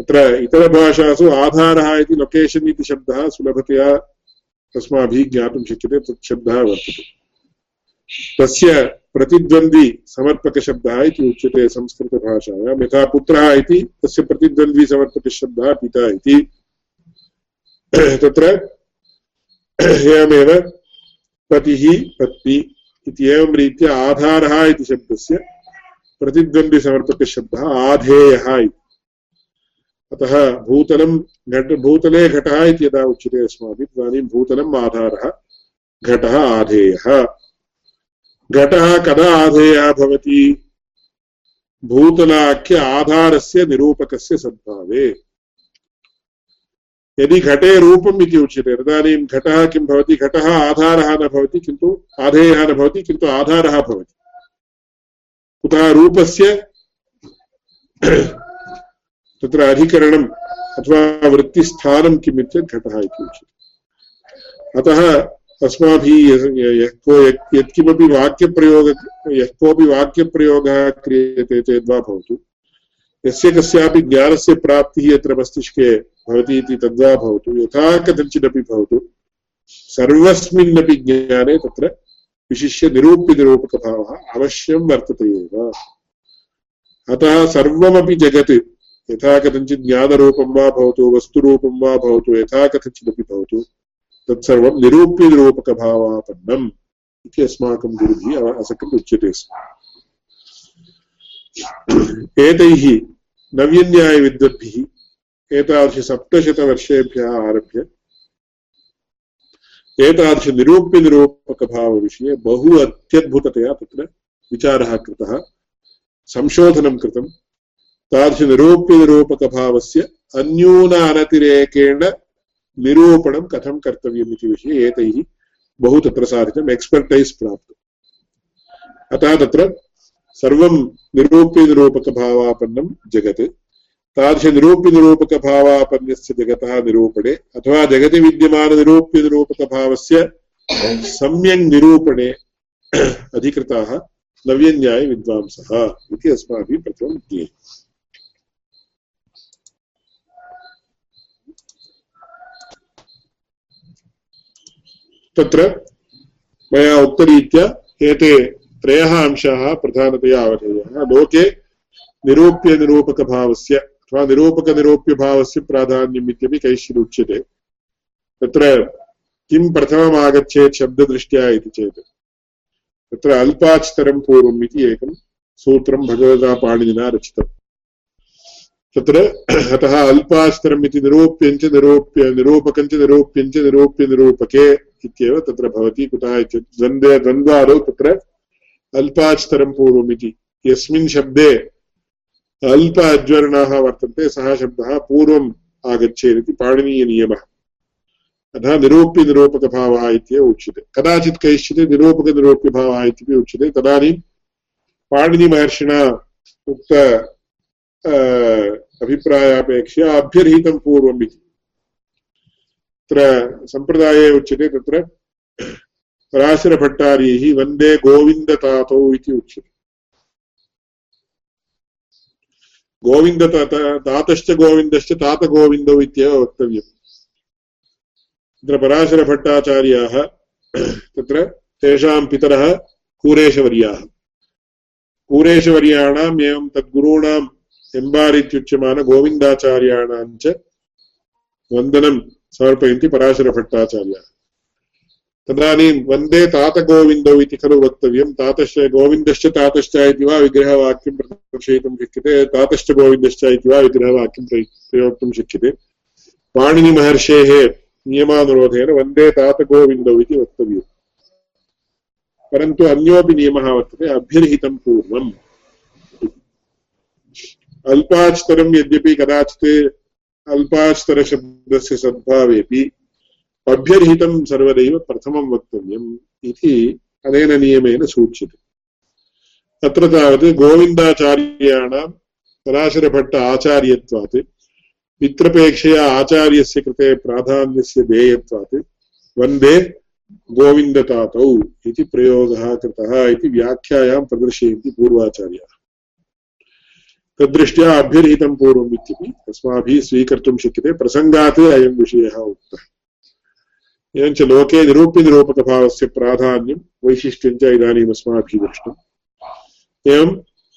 तत्र इतरभाषासु आधारः इति लोकेशन् इति शब्दः सुलभतया अस्माभिः ज्ञातुं शक्यते, तत् शब्दः वर्तते। तस्य प्रतिद्वन्द्वी समर्पकशब्दः इति उच्यते संस्कृतभाषायां, यथा पुत्रः इति, तस्य प्रतिद्वन्द्वी समर्पकशब्दः पिता इति। तत्र एवमेव पतिः, पत्नी इति एवं रीत्या आधारः इति शब्दस्य प्रतिद्वन्द्विसमर्पकशब्दः आधेयः इति। अतः भूतलं घट, भूतले घटः इति यदा उच्यते अस्माभिः, तदानीं भूतलम् आधारः, घटः आधेयः। घटः कदा आधेयः भवति? भूतलाख्य आधारस्य निरूपकस्य सद्भावे। यदि घटे रूपम् इति उच्यते, तदानीं घटः किं भवति? घटः आधारः न भवति, किन्तु आधेयः न भवति, किन्तु आधारः भवति। कुतः रूपस्य? तत्र अधिकरणम् अथवा वृत्तिस्थानं किम् इत्येतत् घटः इति उच्यते। अतः अस्माभिः यः को यत्किमपि वाक्यप्रयोग यः कोऽपि वाक्यप्रयोगः क्रियते चेद्वा भवतु। यस्य कस्यापि ज्ञानस्य प्राप्तिः यत्र मस्तिष्के भवति इति तद्वा भवतु। यथा कथञ्चिदपि भवतु। सर्वस्मिन्नपि ज्ञाने तत्र विशिष्य निरूप्यनिरूपकभावः अवश्यं वर्तते एव। अतः सर्वमपि जगत् यथा कथञ्चित् ज्ञानरूपं वा भवतु, वस्तुरूपं वा भवतु, यथा कथञ्चिदपि भवतु। तत्सर्वं निरूप्यनिरूपकभावापन्नम् इति अस्माकं गुरुभिः असक्तम् उच्यते स्म। एतैः नव्यन्यायविद्वद्भिः एतादृशसप्तशतवर्षेभ्यः आरभ्य एतादृशनिरूप्यनिरूपकभावविषये बहु अत्यद्भुततया तत्र विचारः कृतः, संशोधनं कृतं। तादृशनिरूप्यनिरूपकभावस्य अन्यून अनतिरेकेण निरूपणं कथं कर्तव्यम् इति विषये एतैः बहु तत्र साधितम् एक्स्पर्टैस् प्राप्तम्। अतः तत्र सर्वं निरूप्यनिरूपकभावापन्नं जगत्। तादृशनिरूप्यनिरूपकभावापन्यस्य जगतः निरूपणे अथवा जगति विद्यमाननिरूप्यनिरूपकभावस्य सम्यक् निरूपणे अधिकृताः नव्यन्यायविद्वांसः इति अस्माभिः प्रथमं ज्ञेयम्। तत्र मया उक्तरीत्या एते त्रयः अंशाः प्रधानतया अवधेयाः। लोके निरूप्यनिरूपकभावस्य अथवा निरूपकनिरूप्यभावस्य प्राधान्यम् इत्यपि कैश्चित् उच्यते। तत्र किं प्रथमम् शब्ददृष्ट्या इति चेत्, तत्र अल्पाच्तरं पूर्वम् इति एकं सूत्रं भगवता पाणिनिना रचितम् तत्र अतः अल्पास्तरम् इति निरूप्यञ्च निरूप्य, निरूपकञ्च निरूप्यञ्च निरूप्य निरूपके इत्येव तत्र भवति, कुतः इत्युक्ते द्वन्द्वे, द्वन्द्वादौ तत्र अल्पास्तरं पूर्वम् इति यस्मिन् शब्दे अल्प अज्वर्णाः वर्तन्ते, सः शब्दः पूर्वम् आगच्छेदिति पाणिनीयनियमः। अतः निरूप्यनिरूपकभावः इत्येव उच्यते। कदाचित् कैश्चित् निरूपकनिरूप्यभावः इत्यपि उच्यते। तदानीं पाणिनिमहर्षिणा उक्त अभिप्रायापेक्षया अभ्यर्हितं पूर्वम् इति। तत्र सम्प्रदाये उच्यते तत्र पराशरभट्टार्यैः वंदे गोविन्दतातौ इति उच्यते। गोविन्द तातश्च गोविन्दश्च तातगोविन्दौ इत्येव वक्तव्यम्। तत्र पराशरभट्टाचार्याः तत्र तेषां पितरः कूरेशवर्याः। कूरेशवर्याणाम् एवं तद्गुरूणाम् एम्बार् इत्युच्यमान समर्पयन्ति पराशरभट्टाचार्याः तदानीं वंदे तातगोविन्दौ इति खलु वक्तव्यं तातश्च गोविन्दश्च तातश्च इति वा विग्रहवाक्यं प्रदर्शयितुं शक्यते तातश्च गोविन्दश्च इति वा विग्रहवाक्यं प्रयोक्तुं शक्यते पाणिनिमहर्षेः नियमानुरोधेन वंदे तातगोविन्दौ इति वक्तव्यम् परन्तु अन्योपि नियमः वर्तते अभ्यर्हितं पूर्वम् अल्पाच्तरं यद्यपि कदाचित् अल्पाच्तरशब्दस्य सद्भावेपि अभ्यर्हितं सर्वदैव प्रथमं वक्तव्यम् इति अनेन नियमेन सूच्यते। तत्र तावत् गोविन्दाचार्याणां पराशरभट्ट आचार्यत्वात् मित्रपेक्षया आचार्यस्य कृते प्राधान्यस्य देयत्वात्, वंदे गोविन्दतातौ इति प्रयोगः कृतः इति व्याख्यायां प्रदर्शयन्ति पूर्वाचार्याः। तद्दृष्ट्या अभ्यर्हितं पूर्वम् इत्यपि अस्माभिः स्वीकर्तुं शक्यते। प्रसङ्गात् अयं विषयः उक्तः। एवञ्च लोके निरूप्यनिरूपकभावस्य प्राधान्यं, वैशिष्ट्यं च इदानीम् अस्माभिः दृष्टम् एवम्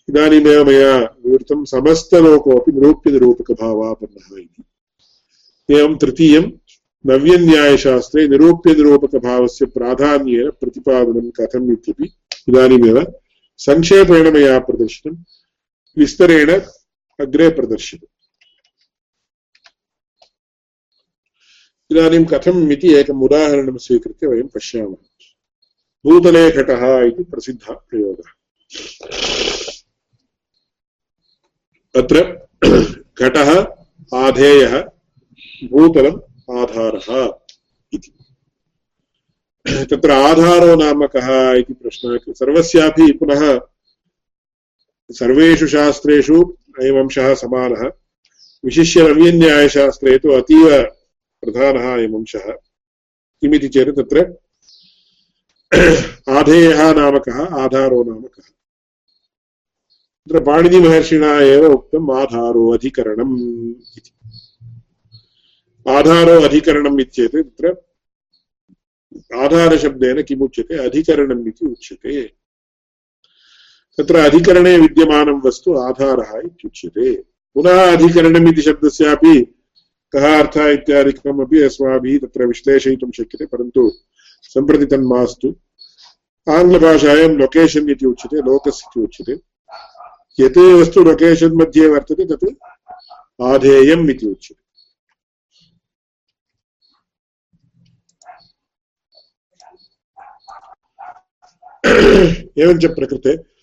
इदानीमेव मया विवृतं समस्तलोकोऽपि निरूप्यनिरूपकभावापन्नः इति। एवं तृतीयं, नव्यन्यायशास्त्रे निरूप्यनिरूपकभावस्य प्राधान्येन प्रतिपादनं कथम् इत्यपि इदानीमेव सङ्क्षेपेण मया प्रदर्शितम्। विस्तरेण अग्रे प्रदर्श्यते इदानीं कथम् इति एकम् उदाहरणं स्वीकृत्य वयं पश्यामः। भूतले घटः इति प्रसिद्धः प्रयोगः। अत्र घटः, आधेयः, भूतलम्, आधारः इति। तत्र आधारो नाम कः इति प्रश्नः सर्वस्यापि पुनः सर्वेषु शास्त्रेषु अयमंशः समानः। विशिष्य नव्यन्यायशास्त्रे तु अतीव प्रधानः अयमंशः किमिति चेत् तत्र आधेयः नाम कः आधारो नाम कः तत्र पाणिनिमहर्षिणा एव उक्तम् आधारो अधिकरणम् इति। आधारो अधिकरणम् इत्येत् तत्र आधारशब्देन किमुच्यते? अधिकरणम् इति उच्यते। तत्र अधिकरणे विद्यमानं वस्तु आधारः इत्युच्यते। पुनः अधिकरणमिति शब्दस्यापि कः अर्थः इत्यादिकम् अपि अस्माभिः तत्र विश्लेषयितुं शक्यते, परन्तु सम्प्रति तन्मास्तु। आङ्ग्लभाषायां लोकेशन् इति उच्यते लोकस् इति उच्यते। यत् वस्तु लोकेशन् मध्ये वर्तते, तत् आधेयम् इति उच्यते। एवञ्च प्रकृते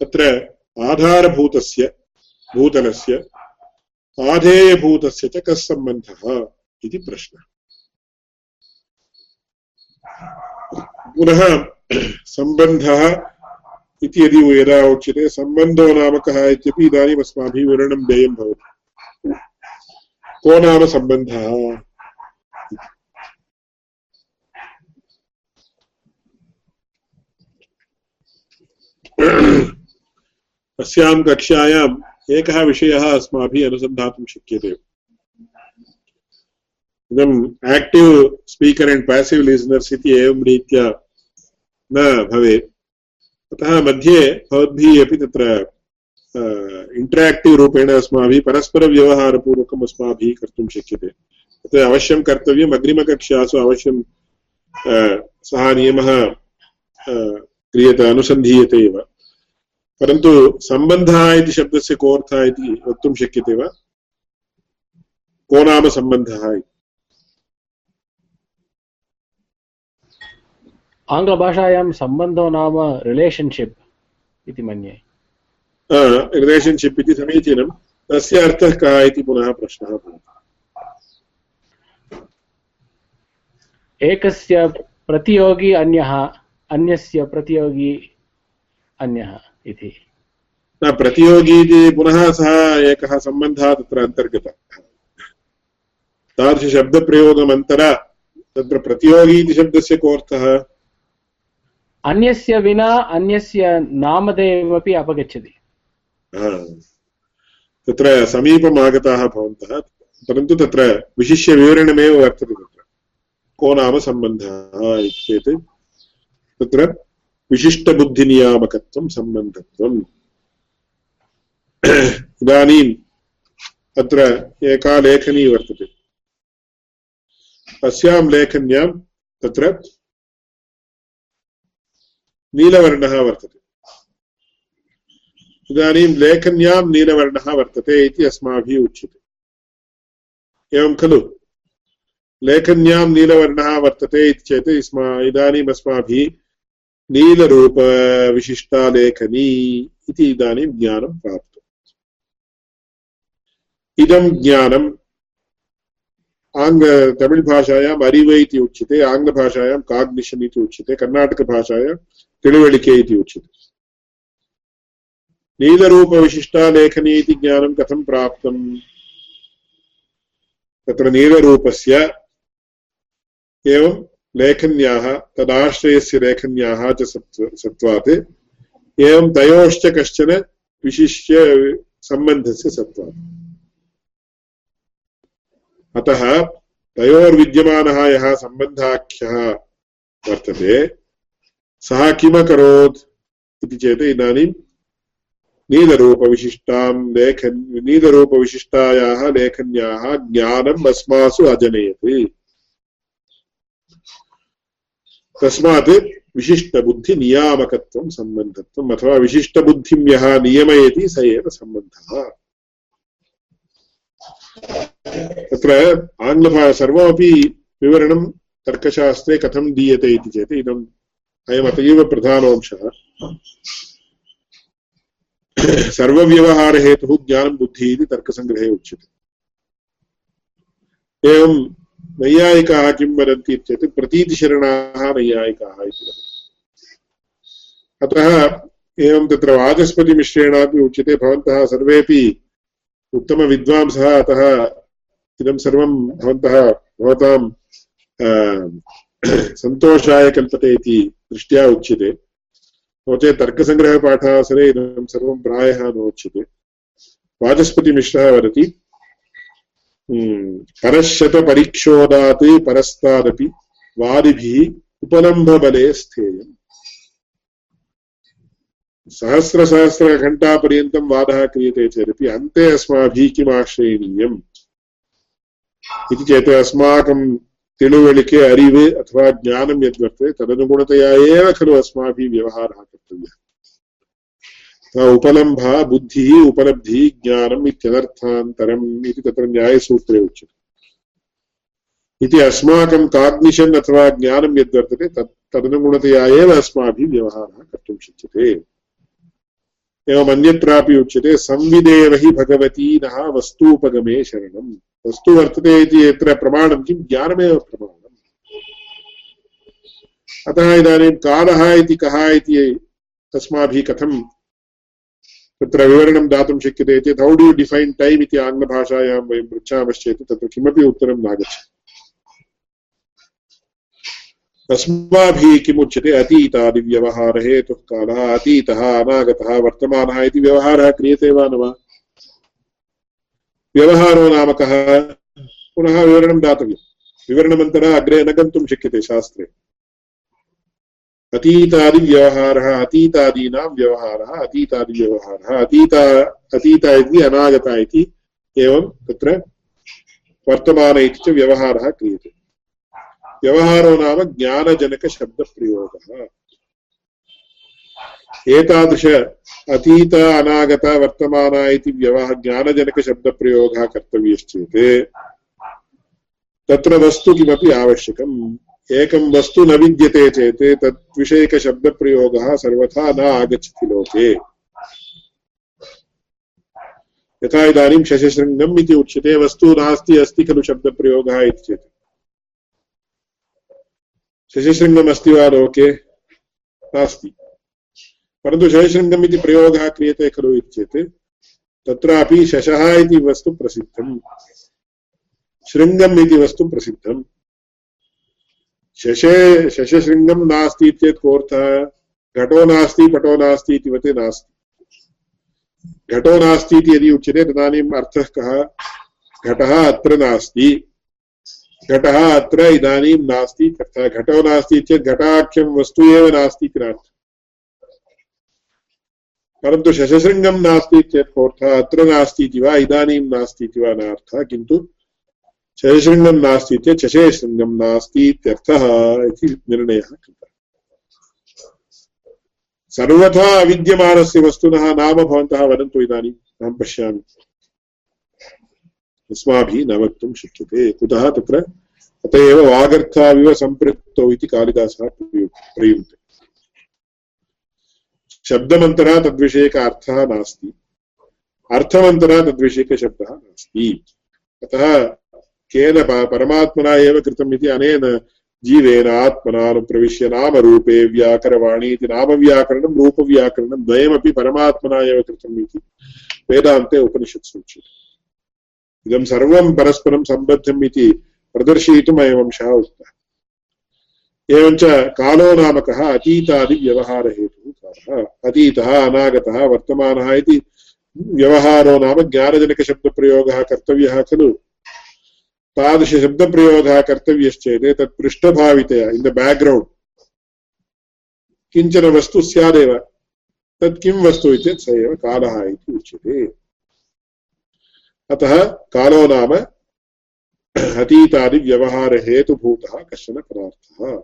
तत्र आधारभूतस्य, भूतलस्य, आधेयभूतस्य च कः सम्बन्धः इति प्रश्नः। पुनः सम्बन्धः इति यदि यदा उच्यते, सम्बन्धो नाम कः इत्यपि इदानीम् अस्माभिः विवरणं देयं भवति। को नाम सम्बन्धः? अस्यां कक्षायाम् एकः विषयः अस्माभिः अनुसन्धातुं शक्यते। इदम् active speaker and passive listeners इति एवं रीत्या न भवेत्। अतः मध्ये भवद्भिः अपि तत्र इण्टराक्टिव् रूपेण अस्माभिः परस्परव्यवहारपूर्वकम् अस्माभिः कर्तुं शक्यते। तत् अवश्यं कर्तव्यम्। अग्रिमकक्षासु अवश्यं सः नियमः क्रियते, अनुसन्धीयते एव। परन्तु सम्बन्धः इति शब्दस्य कोऽर्थः इति वक्तुं शक्यते वा? को नाम सम्बन्धः इति? आङ्ग्लभाषायां सम्बन्धो नाम रिलेशन्शिप् इति मन्ये। रिलेशन्शिप् इति समीचीनं। तस्य अर्थः कः इति पुनः प्रश्नः भवति। एकस्य प्रतियोगी अन्यः अन्यस्य प्रतियोगी अन्यः। इति। न प्रतियोगी इति पुनः सः एकः सम्बन्धः तत्र अन्तर्गतः। तादृशशब्दप्रयोगमन्तर तत्र प्रतियोगी इति शब्दस्य कोऽर्थः अन्यस्य विना अन्यस्य नामधेयमपि अपगच्छति। तत्र समीपम् आगताः भवन्तः परन्तु तत्र विशिष्य विवरणमेव वर्तते तत्र। को नाम सम्बन्धः इति चेत् तत्र विशिष्टबुद्धिनियामकत्वं सम्बन्धत्वम्। इदानीम् अत्र एका लेखनी वर्तते। अस्यां लेखन्यां तत्र नीलवर्णः वर्तते। इदानीं लेखन्यां नीलवर्णः वर्तते इति अस्माभिः उच्यते। एवं खलु? लेखन्यां नीलवर्णः वर्तते इति चेत् इदानीम् अस्माभिः नीलरूपविशिष्टा लेखनी इति इदानीं ज्ञानं प्राप्तम् इदं ज्ञानम् आङ्ग्ल तमिळ्भाषायाम् अरिव इति उच्यते आङ्ग्लभाषायां काग्निशन् इति उच्यते कर्णाटकभाषायां तिळुवळिके इति उच्यते नीलरूपविशिष्टालेखनी इति ज्ञानं कथं प्राप्तम् तत्र नीलरूपस्य एवं लेखन्याः, तदाश्रयस्य लेखन्याः च सत्त्वात्। एवं तयोश्च कश्चन विशिष्य सम्बन्धस्य सत्त्वात्। अतः तयोर्विद्यमानः यः सम्बन्धाख्यः वर्तते, सः किमकरोत् इति चेत् इदानीं नीलरूपविशिष्टां लेखन्, नीलरूपविशिष्टायाः लेखन्याः ज्ञानम् अस्मासु अजनयत्। तस्मात् विशिष्टबुद्धिनियामकत्वं सम्बन्धत्वम् अथवा विशिष्टबुद्धिं यः नियमयति स एव सम्बन्धः। तत्र आङ्ग्लभा, सर्वमपि विवरणं तर्कशास्त्रे कथं दीयते इति चेत् इदम् अयम् अतीव प्रधानोंशः सर्वव्यवहारहेतुः ज्ञानं बुद्धिः इति तर्कसङ्ग्रहे उच्यते। एवं नैयायिकाः किं वदन्ति चेत् प्रतीतिशरणाः नैयायिकाः इति वदन्ति। अतः एवं तत्र वाचस्पतिमिश्रेणापि उच्यते, भवन्तः सर्वेपि उत्तमविद्वांसः, अतः इदं सर्वं भवन्तः भवतां सन्तोषाय कल्पते इति दृष्ट्या उच्यते। नो चेत् तर्कसङ्ग्रहपाठावसरे इदं सर्वं प्रायः नोच्यते। वाचस्पतिमिश्रः वदति परशतपरीक्षोदात् परस्तादपि वादिभिः उपलम्भबले स्थेयम्। सहस्रसहस्रघण्टापर्यन्तं वादः क्रियते चेदपि अन्ते अस्माभिः किम् आश्रयणीयम् इति चेत् अस्माकं तिळुवळिके अरिव् अथवा ज्ञानं यद्वर्तते, तदनुगुणतया एव खलु अस्माभिः व्यवहारः कर्तव्यः। उपलम्भः बुद्धिः उपलब्धिः ज्ञानम् इत्यनर्थान्तरम् इति तत्र न्यायसूत्रे उच्यते। इति अस्माकं काग्निशन् अथवा ज्ञानं यद्वर्तते, तत् तदनुगुणतया एव अस्माभिः व्यवहारः कर्तुं शक्यते। एवम् अन्यत्रापि उच्यते संविदेव हि भगवती नः वस्तूपगमे शरणम्। वस्तु वर्तते इति यत्र प्रमाणं किं? ज्ञानमेव प्रमाणम्। अतः इदानीं कालः इति कः इति अस्माभिः कथं तत्र विवरणं दातुं शक्यते चेत् हौ डु यु डिफैन् टैम् इति आङ्ग्लभाषायां वयं पृच्छामश्चेत् तत्र किमपि उत्तरं नागच्छति। अस्माभिः किमुच्यते अतीतादिव्यवहारहेतुः कालः अतीतः, अनागतः, वर्तमानः इति व्यवहारः क्रियते वा न वा? व्यवहारो नाम कः पुनः विवरणं दातव्यं विवरणमन्तरः अग्रे न गन्तुं शक्यते शास्त्रे। अतीतादिव्यवहारः, अतीतादीनां व्यवहारः, अतीतादिव्यवहारः, अतीत अतीत इति अनागत इति एवं तत्र वर्तमान इति च व्यवहारः क्रियते। व्यवहारो नाम ज्ञानजनकशब्दप्रयोगः। एतादृश अतीत, अनागत, वर्तमान इति व्यवहार ज्ञानजनकशब्दप्रयोगः कर्तव्यश्चेत्। तत्र वस्तु किमपि आवश्यकम्। एकं वस्तु न विद्यते चेत् तत् विषयकशब्दप्रयोगः सर्वथा न आगच्छति लोके। यथा इदानीं शशशृङ्गम् इति उच्यते, वस्तु नास्ति, अस्ति खलु शब्दप्रयोगः इति चेत्। शशिशृङ्गम् अस्ति वा लोके? नास्ति। परन्तु शशिशृङ्गम् इति प्रयोगः क्रियते खलु इति चेत्, तत्रापि शशः इति वस्तु प्रसिद्धम्। शृङ्गम् इति वस्तु प्रसिद्धम्। शशे शशशृङ्गं नास्ति चेत् कोऽर्थः? घटो नास्ति, पटो नास्ति इति वत् नास्ति। घटो नास्ति इति यदि उच्यते, तदानीम् अर्थः कः? घटः अत्र नास्ति। घटः अत्र इदानीं नास्ति तथा घटो नास्ति चेत् घटाख्यं वस्तु एव नास्ति इति नार्थः परन्तु शशशृङ्गं नास्ति चेत् कोऽर्थः? अत्र नास्ति इति वा? इदानीं नास्ति इति वा? किन्तु शशशृङ्गं नास्ति चेत् शशेशृङ्गं नास्ति इत्यर्थः इति निर्णयः कृतः। सर्वथा अविद्यमानस्य वस्तुनः नाम भवन्तः वदन्तु इदानीम् अहं पश्यामि। अस्माभिः न वक्तुं शक्यते। कुतः तत्र? अत एव वागर्थाविव सम्पृक्तौ इति कालिदासः प्रयुङ्क्ते। शब्दमन्तरः तद्विषयक अर्थः नास्ति। अर्थमन्तरः तद्विषयकशब्दः नास्ति। अतः केन परमात्मना एव कृतम् इति अनेन जीवेन आत्मनानुप्रविश्य नामरूपे व्याकरवाणी इति नामव्याकरणं, रूपव्याकरणं, द्वयमपि परमात्मना एव कृतम् इति वेदान्ते उपनिषत्सु उच्यते इदं सर्वं परस्परं सम्बद्धम् इति प्रदर्शयितुम् अयम् अंशः उक्तः। एवञ्च कालो नाम कः अतीतादिव्यवहारहेतुः कालः। अतीतः, अनागतः, वर्तमानः इति व्यवहारो नाम ज्ञानजनकशब्दप्रयोगः, कर्तव्यः खलु। तादृशशब्दप्रयोगः कर्तव्यश्चेत् तत् पृष्ठभावितया इन् द बेक्ग्रौण्ड् किंचन वस्तु स्यादेव। तत् किं वस्तु इत्येतत् स एव कालः इति उच्यते। अतः कालो नाम अतीतादिव्यवहारहेतुभूतः कश्चन पदार्थः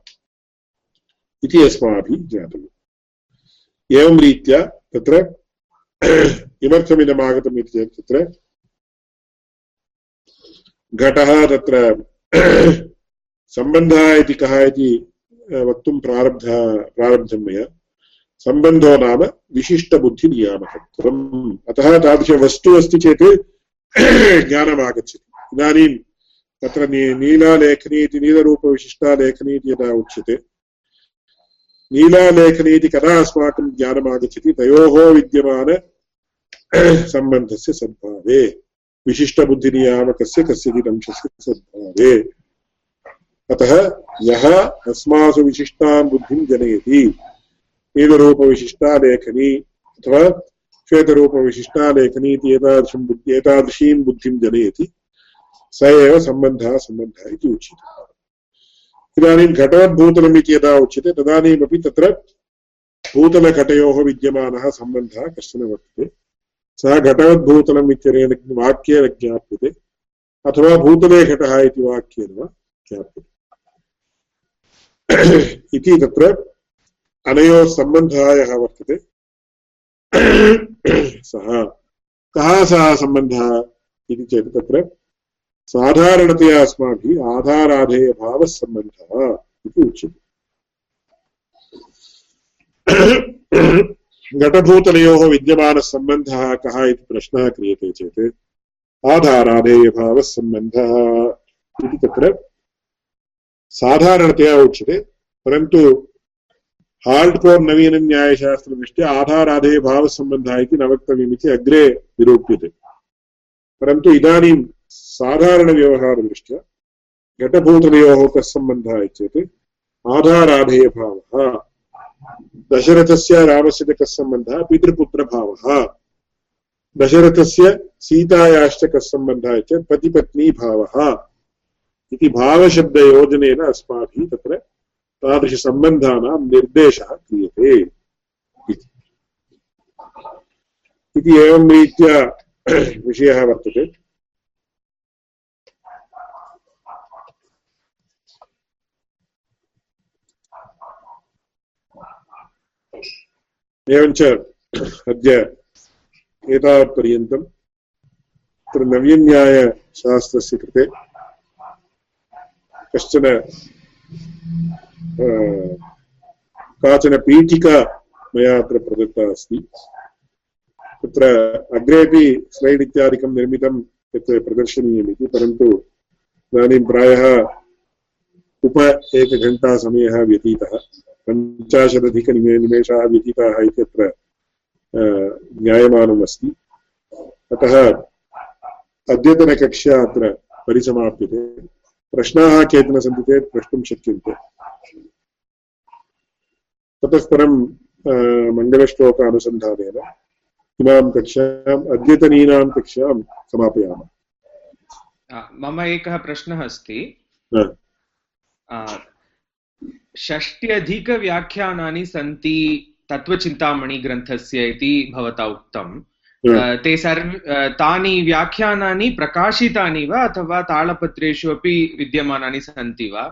इति अस्माभिः ज्ञातव्यम्। एवं रीत्या तत्र किमर्थमिदम् आगतम् इति चेत् तत्र घटः तत्र सम्बन्धः इति कः इति वक्तुं प्रारब्ध, प्रारब्धं मया। सम्बन्धो नाम विशिष्टबुद्धिनियामकत्वम्। अतः तादृशवस्तु अस्ति चेत् ज्ञानम् आगच्छति इदानीं तत्र नीलालेखनी इति, नीलरूपविशिष्टालेखनी इति यदा उच्यते, नीलालेखनी इति कदा अस्माकं ज्ञानम् आगच्छति तयोः विद्यमान सम्बन्धस्य विशिष्टबुद्धिनियामकस्य कस्यचित् अंशस्य सद्भावे अतः यः अस्मासु विशिष्टां बुद्धिं जनयति नीलरूपविशिष्टालेखनी अथवा श्वेतरूपविशिष्टा लेखनी इति एतादृशं बुद्धि एतादृशीं बुद्धिं जनयति, स एव सम्बन्धः सम्बन्धः इति उच्यते। इदानीं घटवद्भूतलम् इति यदा उच्यते, तदानीमपि तत्र भूतलघटयोः विद्यमानः सम्बन्धः कश्चन वर्तते। सः घटवद्भूतलम् इत्यनेन वाक्येन ज्ञाप्यते, अथवा भूतले घटः इति वाक्येन वा ज्ञाप्यते। इति तत्र अनयोः सम्बन्धः यः वर्तते। सः, कः सः सम्बन्धः इति चेत् तत्र साधारणतया अस्माभिः आधाराधेयभावः इति उच्यते। घटभूतलयोः विद्यमानः सम्बन्धः कः इति प्रश्नः क्रियते चेत् आधाराधेयभावः सम्बन्धः इति तत्र साधारणतया उच्यते, परन्तु हार्ड् कोर् नवीनन्यायशास्त्रदृष्ट्या आधाराधेयभावसम्बन्धः इति न वक्तव्यमिति अग्रे निरूप्यते। परन्तु इदानीं साधारणव्यवहारदृष्ट्या घटभूतलयोः कः सम्बन्धः इत्येतत् आधाराधेयभावः। दशरथस्य रामस्य च कः सम्बन्धः पितृपुत्रभावः। दशरथस्य सीतायाश्च कः सम्बन्धः चेत् पतिपत्नीभावः। इति भावशब्दयोजनेन अस्माभिः तत्र तादृशसम्बन्धानां निर्देशः क्रियते इति एवं रीत्या विषयः वर्तते। एवञ्च अद्य एतावत्पर्यन्तं तत्र नव्यन्यायशास्त्रस्य कृते कश्चन काचन पीठिका मया अत्र प्रदत्ता अस्ति तत्र अग्रेपि स्लैड् इत्यादिकं निर्मितं यत् प्रदर्शनीयमिति परन्तु इदानीं प्रायः उप एकघण्टासमयः व्यतीतः पञ्चाशदधिकनिमेषाः व्यतीताः इति अत्र ज्ञायमानम् अस्ति अतः अद्यतनकक्षा अत्र परिसमाप्यते। प्रश्नाः केचन सन्ति चेत् प्रष्टुं शक्यन्ते। ततः परं मङ्गलश्लोकानुसन्धानेन इमां कक्षाम् अद्यतनीनां कक्षां समापयामः। मम एकः प्रश्नः अस्ति। षष्ट्यधिकव्याख्यानानि सन्ति तत्त्वचिन्तामणिग्रन्थस्य इति भवता उक्तं। ते सर्व तानि व्याख्यानानि प्रकाशितानि वा अथवा तालपत्रेषु अपि विद्यमानानि सन्ति वा?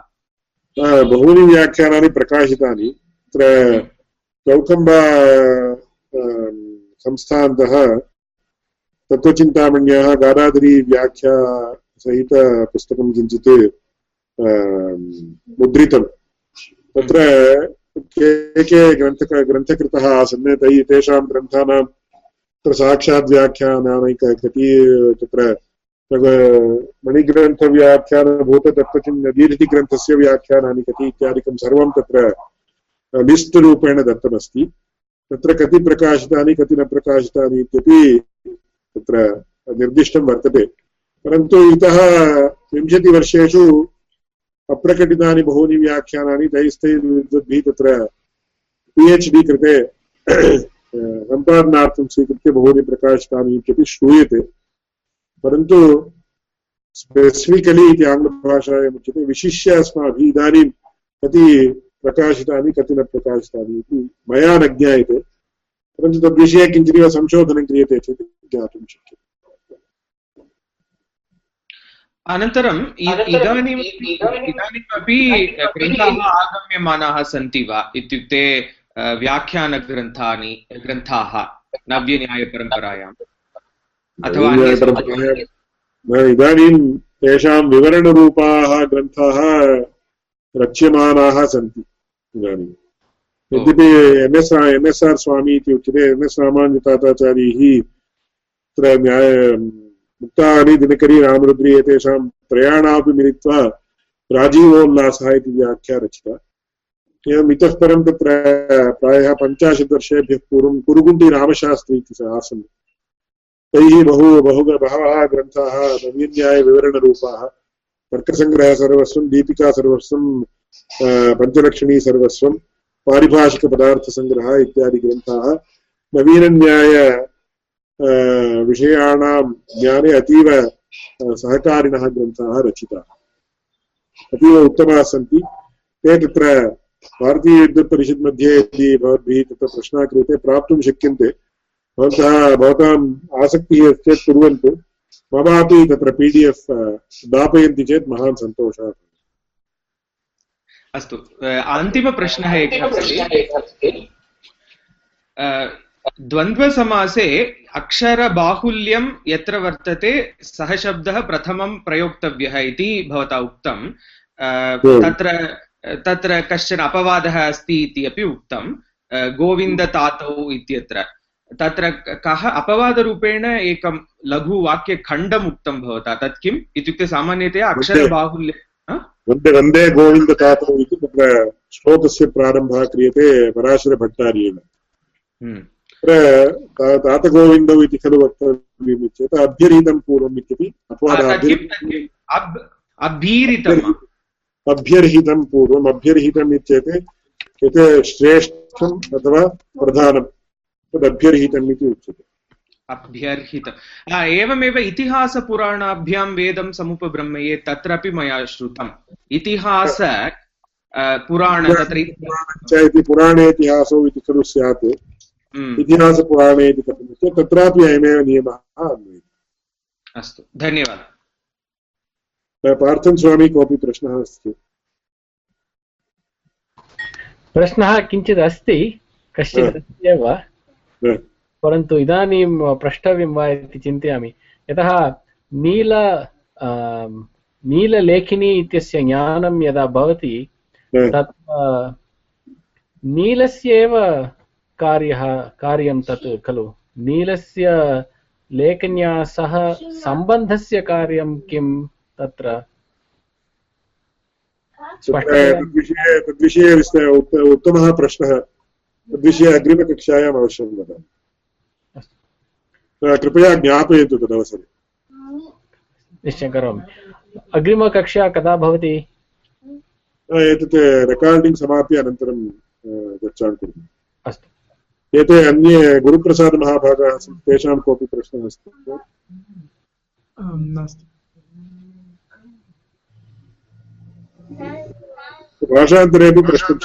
बहूनि व्याख्यानानि प्रकाशितानि। तत्र चौकम्बा संस्थान्तः तत्त्वचिन्तामण्याः गादाधरी व्याख्या सहितपुस्तकं किञ्चित् मुद्रितं तत्र के के ग्रन्थक ग्रन्थकृतः आसन् तैः तेषां ग्रन्थानां तत्र साक्षात् व्याख्यानानि कति तत्र मणिग्रन्थव्याख्यानभूततत्त्वचिन् दीर्घिग्रन्थस्य व्याख्यानानि कति इत्यादिकं सर्वं तत्र लिस्ट् रूपेण दत्तमस्ति। तत्र कति प्रकाशितानि, कति न प्रकाशितानि इत्यपि तत्र निर्दिष्टं वर्तते। परन्तु इतः विंशतिवर्षेषु अप्रकटितानि बहूनि व्याख्यानानि तैस्तैर्विद्वद्भिः तत्र पि एच् डि कृते सम्पादनार्थं स्वीकृत्य बहूनि प्रकाशितानि इत्यपि श्रूयते। परन्तु स्पेसिफिकलि इति आङ्ग्लभाषायाम् उच्यते विशिष्य अस्माभिः इदानीं कति प्रकाशितानि, कति न प्रकाशितानि इति मया न ज्ञायते। परन्तु तद्विषये किञ्चिदिव संशोधनं क्रियते चेत् ज्ञातुं शक्यते। अनन्तरम् इदानीम् इदानीमपि ग्रन्थाः आगम्यमानाः सन्ति वा? इत्युक्ते व्याख्यानग्रन्थानि ग्रन्थाः नव्यन्यायपरम्परायाम् अथवा इदानीं तेषां विवरणरूपाः ग्रन्थाः रच्यमानाः सन्ति इदानीं। यद्यपि N S N S R स्वामी इति उच्यते एन् एस् रामानुजताताचार्यैः तत्र न्याय मुक्तानि दिनकरी रामरुद्री एतेषां त्रयाणामपि मिलित्वा राजीवोल्लासः इति व्याख्या रचिता। एवम् इतः परं तत्र प्रायः पञ्चाशत् वर्षेभ्यः पूर्वं कुरुगुण्डी रामशास्त्री इति आसन्। तैः बहु बहु बहवः ग्रन्थाः नवीन्यायविवरणरूपाः तर्कसङ्ग्रहः सर्वस्वं, दीपिका सर्वस्वं पञ्चलक्षणी सर्वस्वं, पारिभाषिकपदार्थसङ्ग्रहः इत्यादि ग्रन्थाः, नवीनन्याय विषयाणां ज्ञाने अतीव सहकारिणः ग्रन्थाः रचिताः अतीव उत्तमाः सन्ति ते तत्र भारतीयविद्युत्परिषत् मध्ये यदि भवद्भिः तत्र प्रश्नः क्रियते प्राप्तुं शक्यन्ते भवन्तः भवताम् आसक्तिः अस्ति चेत् कुर्वन्तु ममापि तत्र पी डि एफ् दापयन्ति चेत् महान् सन्तोषः अस्तु अन्तिमप्रश्नः एकः अस्ति द्वन्द्वसमासे अक्षरबाहुल्यं यत्र वर्तते सः शब्दः प्रथमं प्रयोक्तव्यः इति भवता उक्तं. हम्म। तत्र तत्र कश्चन अपवादः अस्ति इति अपि उक्तं. अ, गोविन्दतातौ इत्यत्र. तत्र क- कः अपवादरूपेण एकं लघुवाक्यखण्डम् उक्तं भवता? तत् किम्? इत्युक्ते सामान्यतया अक्षरबाहुल्य हा? वंदे वंदे गोविन्दतातौ इति तत्र श्लोकस्य प्रारम्भः क्रियते पराशरभट्टार्येण हम्म। तत्र तातगोविन्दौ इति खलु वक्तव्यम् चेत् अभ्यरीतं पूर्वम् इत्यपि अपवादः अभ्यर्हितं पूर्वम् अभ्यर्हितम् इत्येते यत् श्रेष्ठम् अथवा प्रधानं तदभ्यर्हितम् इति उच्यते। अभ्यर्हित हा, एवमेव इतिहासपुराणाभ्यां वेदं समुपब्रह्मये तत्रापि मया श्रुतम्। इतिहास पुराण तत्र च इति खलु स्यात्। इतिहासपुराणे इति कथं चेत् तत्रापि अयमेव नियमः अन्वयति। अस्तु धन्यवादः। पार्थन् स्वामी कोऽपि प्रश्नः अस्ति? प्रश्नः किञ्चित् अस्ति कश्चित् अस्ति एव परन्तु इदानीं प्रष्टव्यं वा इति चिन्तयामि। यतः नील नीललेखिनी इत्यस्य ज्ञानं यदा भवति. तत् नीलस्य एव कार्यः कार्यं तत् खलु। नीलस्य लेखन्या सह सम्बन्धस्य कार्यं किं तत्र? तद्विषये तद्विषये उत्तमः प्रश्नः। तद्विषये अग्रिमकक्षायाम् अवश्यं वदामि। कृपया ज्ञापयतु तदवसरे। निश्चयं करोमि। अग्रिमकक्षा कदा भवति? एतत् रेकार्डिङ्ग् समाप्य अनन्तरं चर्चां कुर्मः अस्तु। एते अन्ये गुरुप्रसादमहाभागाः सन्ति तेषां कोऽपि प्रश्नः अस्ति? भाषान्तरेपि प्रष्टुं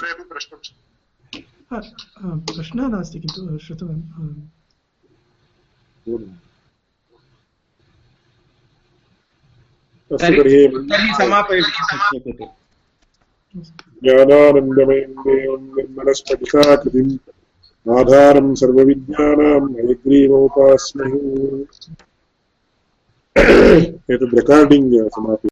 प्रश्नः नास्ति किन्तु श्रुतवान् ज्ञानानन्दमयं देवं आधारं सर्वविद्यानां एक एतद् रेकार्डिङ्ग् समाप्य